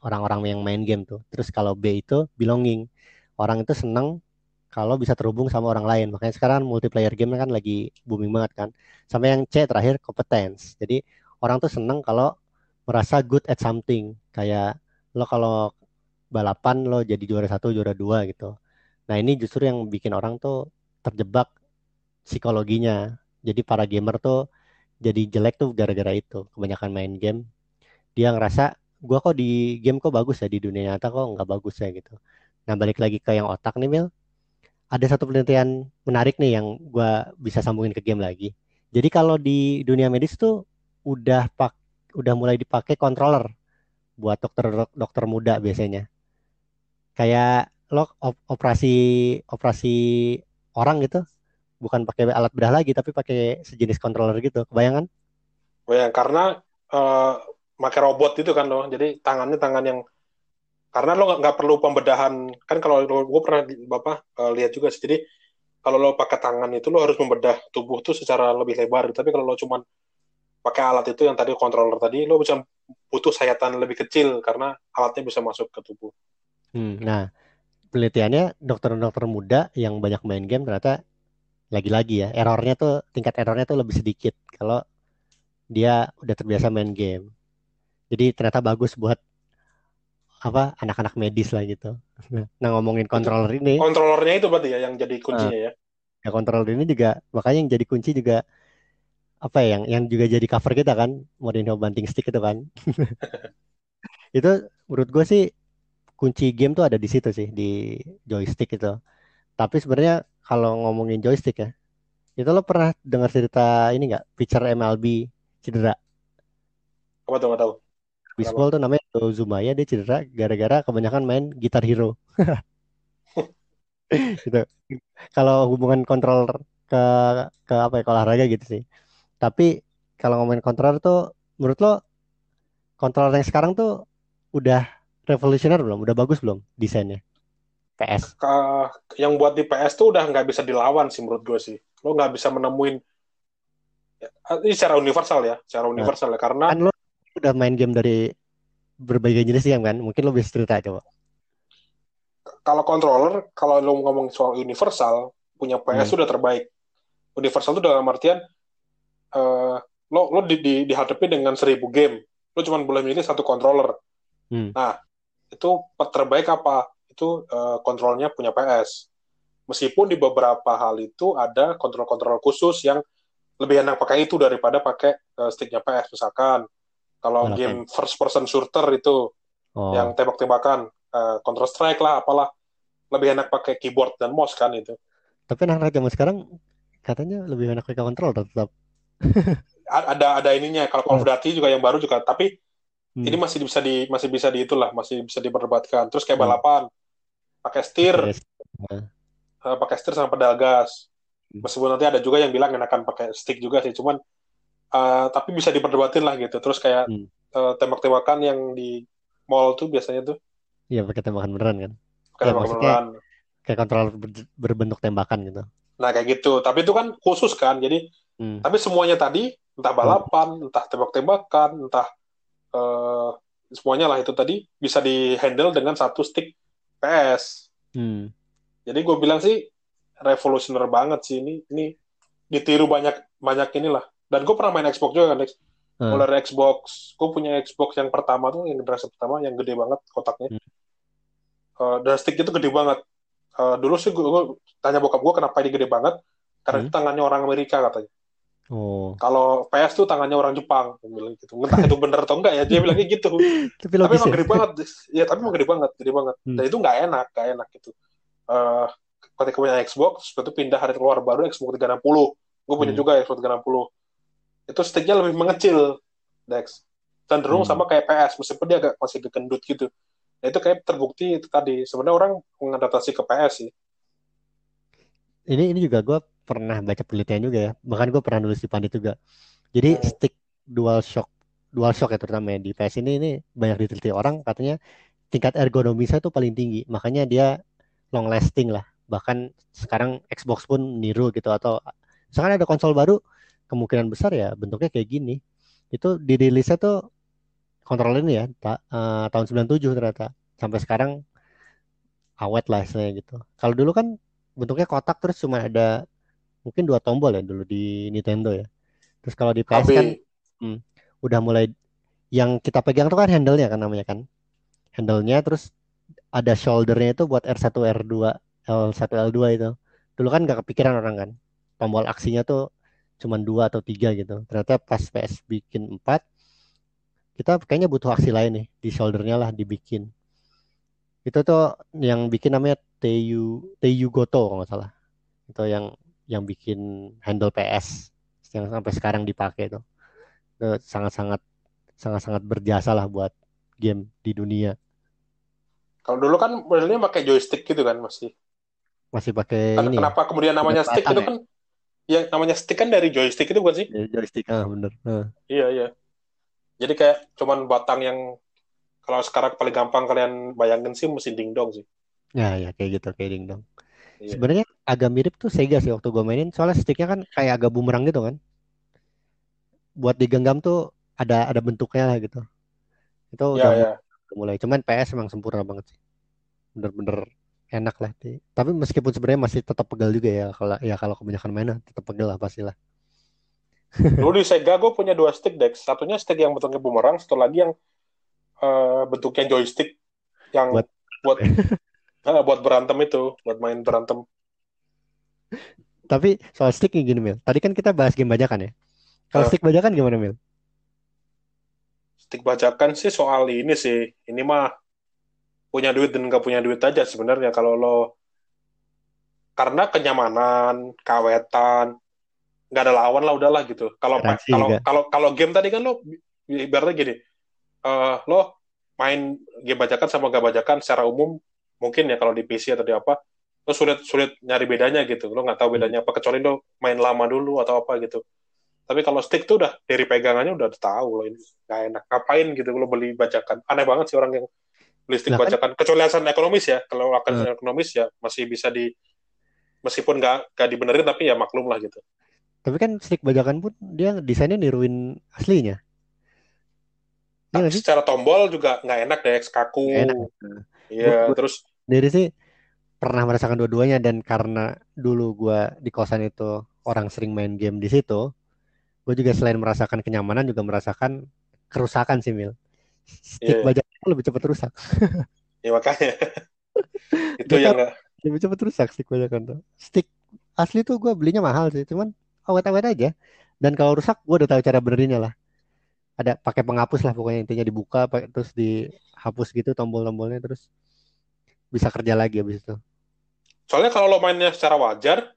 orang-orang yang main game tuh. Terus kalau B itu belonging. Orang itu senang kalau bisa terhubung sama orang lain. Makanya sekarang multiplayer game kan lagi booming banget kan. Sampai yang C terakhir competence. Jadi orang tuh seneng kalau merasa good at something. Kayak lo kalau balapan lo jadi juara satu, juara dua gitu. Nah ini justru yang bikin orang tuh terjebak psikologinya. Jadi para gamer tuh jadi jelek tuh gara-gara itu kebanyakan main game dia ngerasa gua kok di game kok bagus ya di dunia nyata kok nggak bagus ya gitu nah balik lagi ke yang otak nih Mil ada satu penelitian menarik nih yang gua bisa sambungin ke game lagi. Jadi kalau di dunia medis tuh udah pak udah mulai dipakai controller buat dokter dokter muda biasanya. Kayak lo operasi operasi orang gitu. Bukan pakai alat bedah lagi tapi pakai sejenis controller gitu. Kebayangan ya karena uh, pakai robot itu kan loh jadi tangannya tangan yang karena lo nggak perlu pembedahan. Kan kalau gue pernah bapak uh, lihat juga sih. Jadi kalau lo pakai tangan itu lo harus membedah tubuh tuh secara lebih lebar. Tapi kalau lo cuman pakai alat itu yang tadi controller tadi lo bisa butuh sayatan lebih kecil karena alatnya bisa masuk ke tubuh. Hmm, nah penelitiannya dokter-dokter muda yang banyak main game ternyata lagi-lagi ya errornya tuh tingkat errornya tuh lebih sedikit kalau dia udah terbiasa main game. Jadi ternyata bagus buat apa anak-anak medis lah gitu nah ngomongin controller ini kontrolernya itu berarti ya yang jadi kuncinya uh, ya ya controller ini juga makanya yang jadi kunci juga apa ya yang yang juga jadi cover kita kan Modern Banting Stick itu kan itu menurut gue sih kunci game tuh ada di situ sih di joystick itu tapi sebenarnya kalau ngomongin joystick ya, itu lo pernah dengar cerita ini nggak? Pitcher MLB cedera. Apa tuh nggak tahu? Baseball tuh namanya Zumaya dia cedera gara-gara kebanyakan main Guitar Hero. gitu. Kalau hubungan controller ke ke apa ya ke olahraga gitu sih. Tapi kalau ngomongin controller tuh menurut lo controller yang sekarang tuh udah revolusioner belum? Udah bagus belum desainnya? PS. Uh, yang buat di PS tuh udah nggak bisa dilawan sih menurut gue sih. Lo nggak bisa menemuin ya, ini secara universal ya, secara nah, universal ya karena kan lo udah main game dari berbagai jenis game kan, mungkin lo bisa cerita coba. Kalau controller, kalau lo ngomong soal universal, punya PS hmm. udah terbaik. Universal itu dalam artian uh, lo lo di, di, dihadapi dengan seribu game, lo cuma boleh milih satu controller. Hmm. Nah, itu terbaik apa? itu uh, kontrolnya punya PS. Meskipun di beberapa hal itu ada kontrol-kontrol khusus yang lebih enak pakai itu daripada pakai uh, sticknya PS. Misalkan kalau game first person shooter itu oh. yang tembak-tembakan, uh, Counter Strike lah, apalah, lebih enak pakai keyboard dan mouse kan itu. Tapi anak-anak zaman sekarang katanya lebih enak pakai kontrol tetap. ada ada ininya kalau Call of Duty juga yang baru juga tapi hmm. ini masih bisa di masih bisa di itulah masih bisa diperdebatkan terus kayak hmm. balapan pakai setir uh, pakai setir sama pedal gas hmm. meskipun nanti ada juga yang bilang enakan pakai stick juga sih cuman uh, tapi bisa diperdebatin lah gitu terus kayak hmm. uh, tembak-tembakan yang di mall tuh biasanya tuh iya pakai tembakan beneran kan pakai ya, tembakan beneran kayak kontrol ber berbentuk tembakan gitu nah kayak gitu tapi itu kan khusus kan jadi hmm. tapi semuanya tadi entah balapan hmm. entah tembak-tembakan entah uh, semuanya lah itu tadi bisa di handle dengan satu stick PS. Hmm. Jadi gue bilang sih revolusioner banget sih ini. Ini ditiru banyak banyak inilah. Dan gue pernah main Xbox juga kan. Hmm. Mulai Xbox, gue punya Xbox yang pertama tuh, yang generasi pertama, yang gede banget kotaknya. Hmm. Uh, dan stick itu gede banget. Uh, dulu sih gue, gue tanya bokap gue kenapa ini gede banget, karena hmm. itu tangannya orang Amerika katanya. Oh. Kalau PS tuh tangannya orang Jepang, dia bilang gitu. Entah itu bener atau enggak ya, dia bilangnya gitu. tapi, tapi emang ya? gede banget, ya tapi emang gede banget, gede banget. Hmm. Dan itu nggak enak, nggak enak gitu. Uh, ketika punya Xbox, itu pindah hari keluar baru Xbox 360. Gue punya hmm. juga Xbox 360. Itu sticknya lebih mengecil, Dex. Cenderung hmm. sama kayak PS, meskipun dia agak masih gekendut gitu. Nah, itu kayak terbukti itu tadi. Sebenarnya orang mengadaptasi ke PS sih. Ini ini juga gue pernah baca penelitian juga ya bahkan gue pernah nulis di pandit juga jadi stick dual shock dual shock ya terutama di PS ini ini banyak diteliti orang katanya tingkat ergonomisnya itu paling tinggi makanya dia long lasting lah bahkan sekarang Xbox pun niru gitu atau sekarang ada konsol baru kemungkinan besar ya bentuknya kayak gini itu dirilisnya tuh kontrol ini ya ta, uh, tahun 97 ternyata sampai sekarang awet lah istilahnya gitu kalau dulu kan bentuknya kotak terus cuma ada mungkin dua tombol ya dulu di Nintendo ya. Terus kalau di PS kan hmm, udah mulai yang kita pegang tuh kan handle-nya kan namanya kan. Handle-nya terus ada shoulder-nya itu buat R1, R2, L1, L2 itu. Dulu kan gak kepikiran orang kan. Tombol aksinya tuh cuman dua atau tiga gitu. Ternyata pas PS bikin empat, kita kayaknya butuh aksi lain nih di shouldernya lah dibikin. Itu tuh yang bikin namanya Teiyu Teiyu Goto kalau nggak salah. Itu yang yang bikin handle PS yang sampai sekarang dipakai itu. Itu sangat-sangat sangat-sangat berjasa lah buat game di dunia. Kalau dulu kan modelnya pakai joystick gitu kan masih. Masih pakai Kan ini ya, kenapa kemudian namanya stick itu ya? Yang namanya stick kan dari joystick itu bukan sih? ya, joystick ah bener. Ah. Iya, iya. Jadi kayak cuman batang yang kalau sekarang paling gampang kalian bayangin sih mesin dingdong sih. Ya ya kayak gitu kayak dingdong. Iya. Sebenarnya agak mirip tuh Sega sih waktu gue mainin soalnya sticknya kan kayak agak bumerang gitu kan. Buat digenggam tuh ada ada bentuknya lah gitu. Itu Iya, udah iya. mulai. Cuman PS emang sempurna banget sih. Bener-bener enak lah. Di- Tapi meskipun sebenarnya masih tetap pegal juga ya kalau ya kalau kebanyakan mainan tetap pegal lah pastilah. Dulu di Sega gue punya dua stick Dex. Satunya stick yang bentuknya bumerang, satu lagi yang eh, bentuknya joystick yang Buat- buat eh, buat berantem itu, buat main berantem. Tapi soal stick nih gini Mil. Tadi kan kita bahas game bajakan ya. Kalau Ah. stick bajakan gimana Mil? Stick bajakan sih soal ini sih. Ini mah punya duit dan nggak punya duit aja sebenarnya. Kalau lo karena kenyamanan, kawetan, nggak ada lawan lah udahlah gitu. Kalau kalau kalau kalau game tadi kan lo ibaratnya gini, eh lo main game bajakan sama gak bajakan secara umum mungkin ya kalau di PC atau di apa lo sulit sulit nyari bedanya gitu. Lo nggak tahu bedanya apa kecuali lo main lama dulu atau apa gitu. Tapi kalau stick tuh udah dari pegangannya udah tahu lo ini nggak enak. Ngapain gitu lo beli bajakan? Aneh banget sih orang yang Lah kan- bajakan kecuali alasan ekonomis ya kalau alasan ekonomis ya masih bisa di meskipun nggak nggak dibenerin tapi ya maklum lah gitu Tapi kan stick bajakan pun dia desainnya niruin aslinya. Nggak sih? secara tombol juga nggak enak deh kaku iya terus Dari sih pernah merasakan dua-duanya dan karena dulu gua di kosan itu orang sering main game di situ, gue juga selain merasakan kenyamanan juga merasakan kerusakan sih Mil. Stick Iya. bajakan itu lebih cepat rusak. ya makanya itu yang nggak Lebih cepat rusak stick bajakan tuh. Stick asli tuh gue belinya mahal sih, cuman awet-awet aja. Dan kalau rusak gue udah tahu cara benerinnya lah. Ada pakai penghapus lah pokoknya intinya dibuka pakai- terus dihapus gitu tombol-tombolnya terus bisa kerja lagi habis itu. Soalnya kalau lo mainnya secara wajar,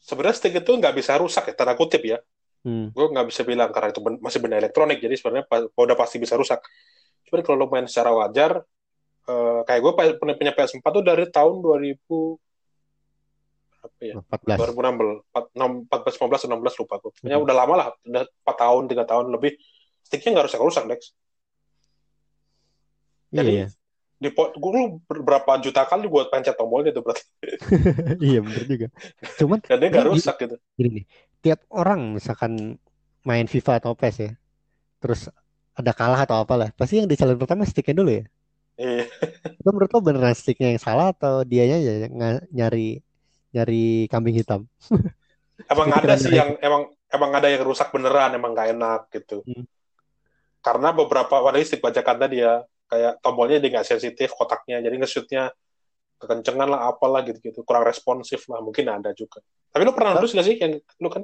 sebenarnya stick itu nggak bisa rusak ya, tanda kutip ya. Hmm. Gue nggak bisa bilang karena itu ben- masih benda elektronik, jadi sebenarnya udah pasti bisa rusak. Cuman kalau lo main secara wajar, eh, kayak gue punya, punya PS4 tuh dari tahun 2000 apa ya? 14. 2016, 14, 15, 16 lupa gue. Pokoknya Hmm. udah lama lah, udah 4 tahun, 3 tahun lebih. Sticknya nggak rusak-rusak, Dex. Iya Jadi, ya. Di, gue lu berapa juta kali buat pencet tombolnya tuh berarti. iya bener juga. Cuman Dan dia nggak rusak gitu. gini nih, tiap orang misalkan main FIFA atau PES ya, terus ada kalah atau apalah, pasti yang dicalon pertama sticknya dulu ya. Iya. Itu menurut lo beneran sticknya yang salah atau dianya aja yang nga- nyari nyari kambing hitam? Emang ada sih yang emang emang ada yang rusak beneran, emang nggak enak gitu. Hmm. Karena beberapa warna stick bajakan tadi ya, kayak tombolnya dia nggak sensitif kotaknya, jadi nge-shootnya kekencengan lah, apalah gitu-gitu, kurang responsif lah, mungkin ada juga. Tapi lu pernah nulis nggak sih yang lu kan?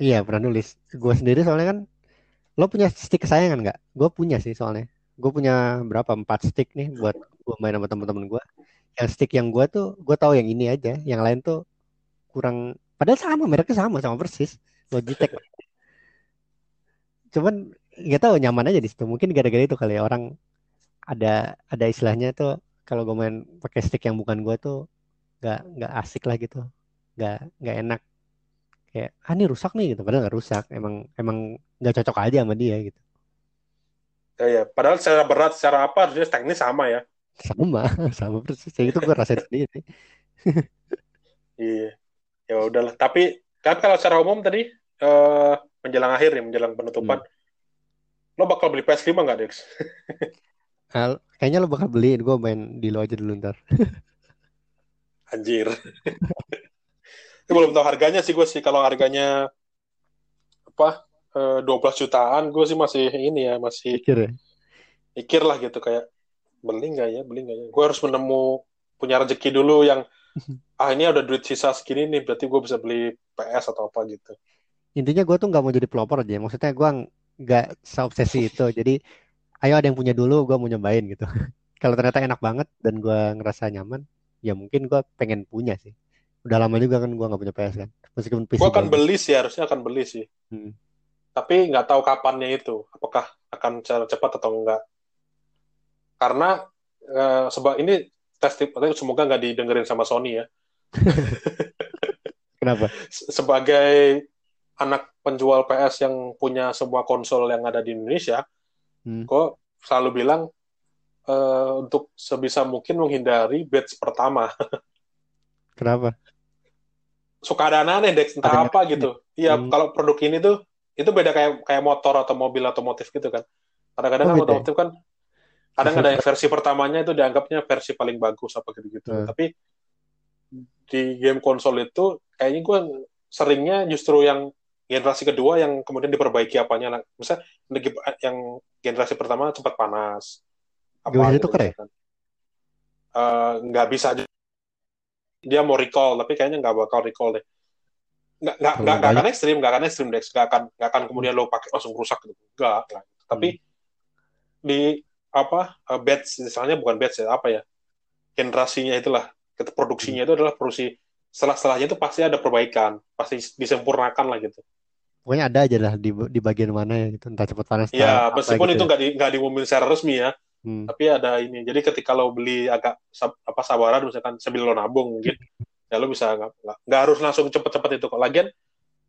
Iya pernah nulis. Gue sendiri soalnya kan, lo punya stick kesayangan nggak? Gue punya sih soalnya. Gue punya berapa empat stick nih buat gue main sama temen-temen gue. Yang stick yang gue tuh, gue tahu yang ini aja. Yang lain tuh kurang. Padahal sama, mereknya sama, sama persis. Logitech. Cuman nggak tahu nyaman aja di situ. Mungkin gara-gara itu kali ya orang ada ada istilahnya tuh kalau gue main pakai stick yang bukan gue tuh nggak nggak asik lah gitu. Nggak nggak enak kayak ah ini rusak nih gitu padahal nggak rusak emang emang nggak cocok aja sama dia gitu Ya, ya. Padahal secara berat, secara apa, harusnya teknis sama ya. sama sama persis kayak gitu gue rasain sendiri Iya. Ya udahlah. Tapi kan kalau secara umum tadi eh, menjelang akhir nih, menjelang penutupan, lo bakal beli PS5 nggak, Dex? Al- kayaknya lo bakal beli gue main di lo aja dulu ntar Anjir. Ini belum tahu harganya sih gue sih. Kalau harganya apa eh, 12 jutaan, gue sih masih ini ya, masih pikir ya mikir lah gitu kayak beli nggak ya, beli nggak ya. Gue harus menemu punya rezeki dulu yang ah ini udah duit sisa segini nih, berarti gue bisa beli PS atau apa gitu. intinya gue tuh nggak mau jadi pelopor aja maksudnya gue nggak seobsesi itu jadi ayo ada yang punya dulu gue mau nyobain gitu kalau ternyata enak banget dan gue ngerasa nyaman ya mungkin gue pengen punya sih udah lama juga kan gue nggak punya PS kan meskipun PC Gue akan beli sih, harusnya akan beli sih. Hmm. Tapi nggak tahu kapannya itu. Apakah akan secara cepat atau enggak. Karena eh, sebab ini tes semoga nggak didengerin sama Sony ya. kenapa Se- Sebagai anak penjual PS yang punya semua konsol yang ada di Indonesia, Hmm. gue selalu bilang eh, untuk sebisa mungkin menghindari batch pertama. kenapa Suka ada aneh Dex, entah Ada apa aneh. gitu. Iya, Hmm. kalau produk ini tuh itu beda kayak kayak motor atau mobil otomotif gitu kan. Kadang-kadang Oh, kan ya? otomotif kan kadang ada yang versi pertamanya itu dianggapnya versi paling bagus apa gitu-gitu. Hmm. Tapi di game konsol itu kayaknya gue seringnya justru yang generasi kedua yang kemudian diperbaiki apanya. Nah, Misalnya yang generasi pertama cepat panas. Gimana gitu tuker ya? kan. Eh, nggak bisa dia mau recall tapi kayaknya nggak bakal recall deh. Nggak nggak nggak akan ekstrim nggak akan ekstrim Dex. Nggak akan nggak akan kemudian lo pakai langsung rusak gitu. Nggak nggak tapi Hmm. di apa uh, batch misalnya bukan batch ya apa ya generasinya itulah produksinya itu adalah produksi setelah setelahnya itu pasti ada perbaikan pasti disempurnakan lah gitu. Pokoknya ada aja lah di di bagian mana ya gitu. Entah cepat panas ya meskipun gitu itu ya. nggak di nggak diumumin secara resmi ya Hmm. tapi ada ini jadi ketika lo beli agak sab- apa sabaran misalkan sambil lo nabung mungkin ya lo bisa nggak harus langsung cepet-cepet itu kok lagian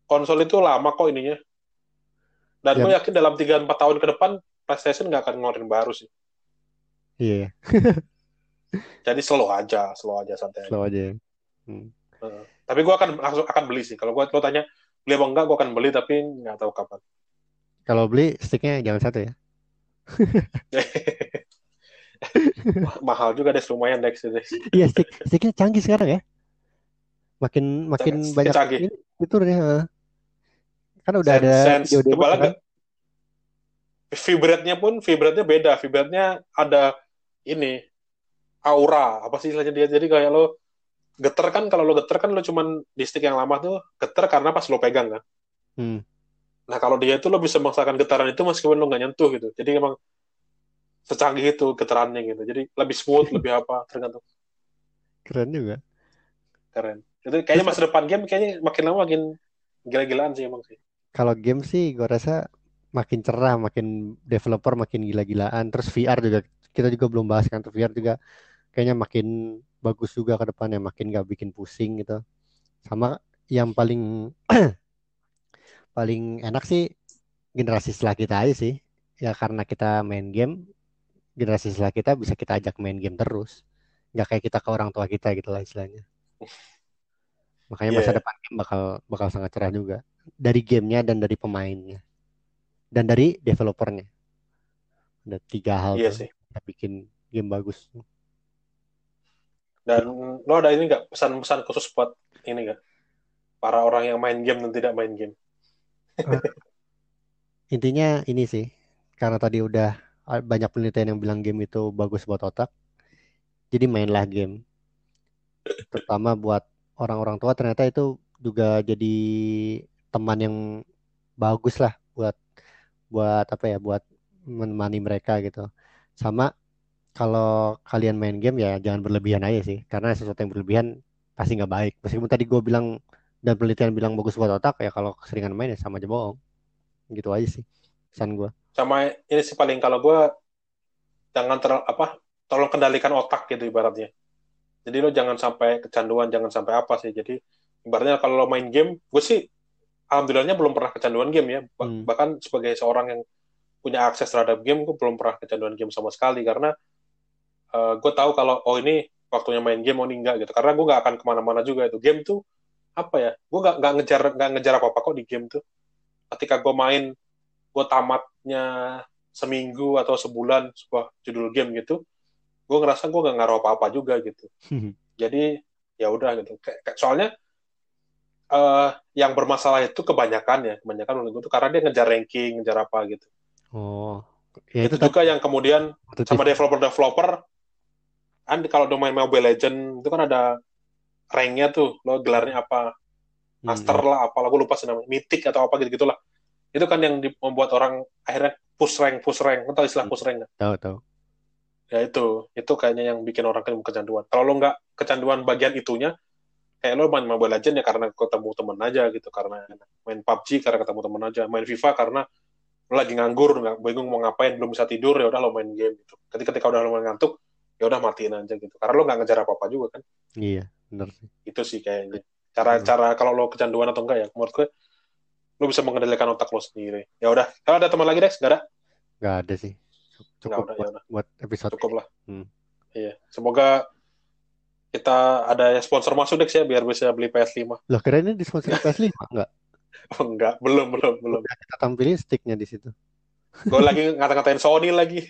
konsol itu lama kok ininya dan Ya. gue yakin dalam 3-4 tahun ke depan PlayStation nggak akan ngeluarin baru sih iya jadi slow aja slow aja santai aja. slow aja ya. Hmm. Heeh. tapi gue akan langsung akan beli sih kalau gue lo tanya beli apa enggak gue akan beli tapi nggak tahu kapan kalau beli sticknya jangan satu ya mahal juga deh lumayan Dex Dex. iya stick sticknya canggih sekarang ya makin makin Stick banyak canggih. fiturnya heeh. kan udah Sense, ada sense. video demo kan? Vibratnya pun vibratnya beda. Vibratnya ada ini aura apa sih istilahnya dia. Jadi kayak lo geter kan kalau lo geter kan lo cuman di stick yang lama tuh geter karena pas lo pegang kan. Hmm. Nah kalau dia itu lo bisa merasakan getaran itu meskipun lo nggak nyentuh gitu. Jadi emang secanggih itu getarannya gitu. Jadi lebih smooth, lebih apa tergantung keren juga keren. Itu kayaknya masa depan game kayaknya makin lama makin gila-gilaan sih emang sih. kalau game sih gue rasa makin cerah makin developer makin gila-gilaan terus VR juga kita juga belum bahas kan tuh VR juga kayaknya makin bagus juga ke depannya makin gak bikin pusing gitu sama yang paling paling enak sih generasi setelah kita aja sih ya karena kita main game generasi setelah kita bisa kita ajak main game terus nggak kayak kita ke orang tua kita gitu lah istilahnya makanya masa Iya. depan game bakal bakal sangat cerah juga dari gamenya dan dari pemainnya dan dari developernya ada tiga hal Iya tuh sih. yang bikin game bagus Dan lo ada ini nggak pesan-pesan khusus buat ini nggak? Para orang yang main game dan tidak main game. intinya ini sih karena tadi udah ah, banyak penelitian yang bilang game itu bagus buat otak. Jadi mainlah game. Terutama buat orang-orang tua ternyata itu juga jadi teman yang bagus lah buat buat apa ya buat menemani mereka gitu. Sama kalau kalian main game ya jangan berlebihan aja sih. Karena sesuatu yang berlebihan pasti nggak baik. Meskipun tadi gue bilang dan penelitian bilang bagus buat otak ya kalau keseringan main ya sama aja bohong. Gitu aja sih pesan gue Sama ini sih paling kalau gue jangan ter apa tolong kendalikan otak gitu ibaratnya. Jadi lo jangan sampai kecanduan, jangan sampai apa sih. Jadi ibaratnya kalau lo main game, gue sih alhamdulillahnya belum pernah kecanduan game ya. Ba- Hmm. Bahkan sebagai seorang yang punya akses terhadap game, gue belum pernah kecanduan game sama sekali karena eh, gue tahu kalau oh ini waktunya main game, oh ini enggak gitu. Karena gue nggak akan ke mana-mana juga itu. Game tuh apa ya? Gue nggak nggak ngejar nggak ngejar apa apa kok di game tuh. Ketika gue main, gue tamatnya seminggu atau sebulan sebuah judul game gitu, gue ngerasa gue nggak ngaruh apa-apa juga gitu. Jadi ya udah gitu. Soalnya eh yang bermasalah itu kebanyakan ya, kebanyakan menurut gue tuh karena dia ngejar ranking, ngejar apa gitu. oh ya itu itu juga yang kemudian kompetitif. sama developer-developer kan kalau udah main Mobile Legend itu kan ada ranknya tuh lo gelarnya apa master lah apalah gue lupa sih namanya mythic atau apa gitu gitulah itu kan yang membuat orang akhirnya push rank push rank Lo tau istilah push rank nggak? Tahu tahu. ya itu. Itu kayaknya yang bikin orang kan kecanduan. Kalau lo nggak kecanduan bagian itunya kayak lo main Mobile Legends ya karena ketemu temen aja gitu karena main PUBG karena ketemu temen aja. Main FIFA karena lo lagi nganggur nggak bingung mau ngapain belum bisa tidur ya udah lo main game gitu. Ketika ketika udah lo main ngantuk ya udah matiin aja gitu. Karena lo nggak ngejar apa apa juga kan. Iya, bener sih. itu sih kayaknya. Cara Hmm. cara kalau lo kecanduan atau enggak ya menurut gue lo bisa mengendalikan otak lo sendiri. Ya udah kalau ada teman lagi Dex? Nggak ada? Nggak ada sih. Cukup udah ya buat, udah. buat episode cukup lah. Hmm. iya. Semoga kita ada sponsor masuk Dex ya biar bisa beli PS5 Loh, kira ini disponsori PS5 enggak? oh, enggak belum belum belum Udah kita tampilin sticknya di situ. gue lagi ngata-ngatain Sony lagi.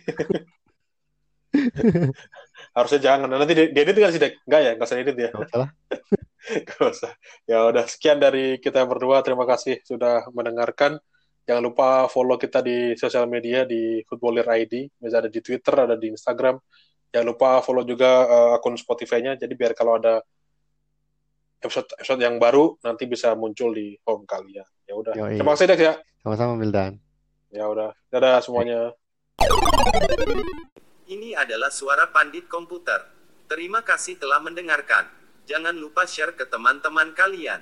Harusnya jangan. Nanti di, diedit nggak sih Dek? enggak ya? Nggak usah edit ya Nggak usah. Ya udah sekian dari kita berdua. Terima kasih sudah mendengarkan. Jangan lupa follow kita di sosial media di Footballer ID bisa ada di Twitter ada di Instagram. Jangan lupa follow juga eh, akun Spotify-nya. Jadi biar kalau ada episode episode yang baru nanti bisa muncul di home kalian. Ya udah. Terima kasih Dek ya. Sama-sama Mildan. ya udah. Dadah semuanya. Ini adalah suara pandit komputer. Terima kasih telah mendengarkan. Jangan lupa share ke teman-teman kalian.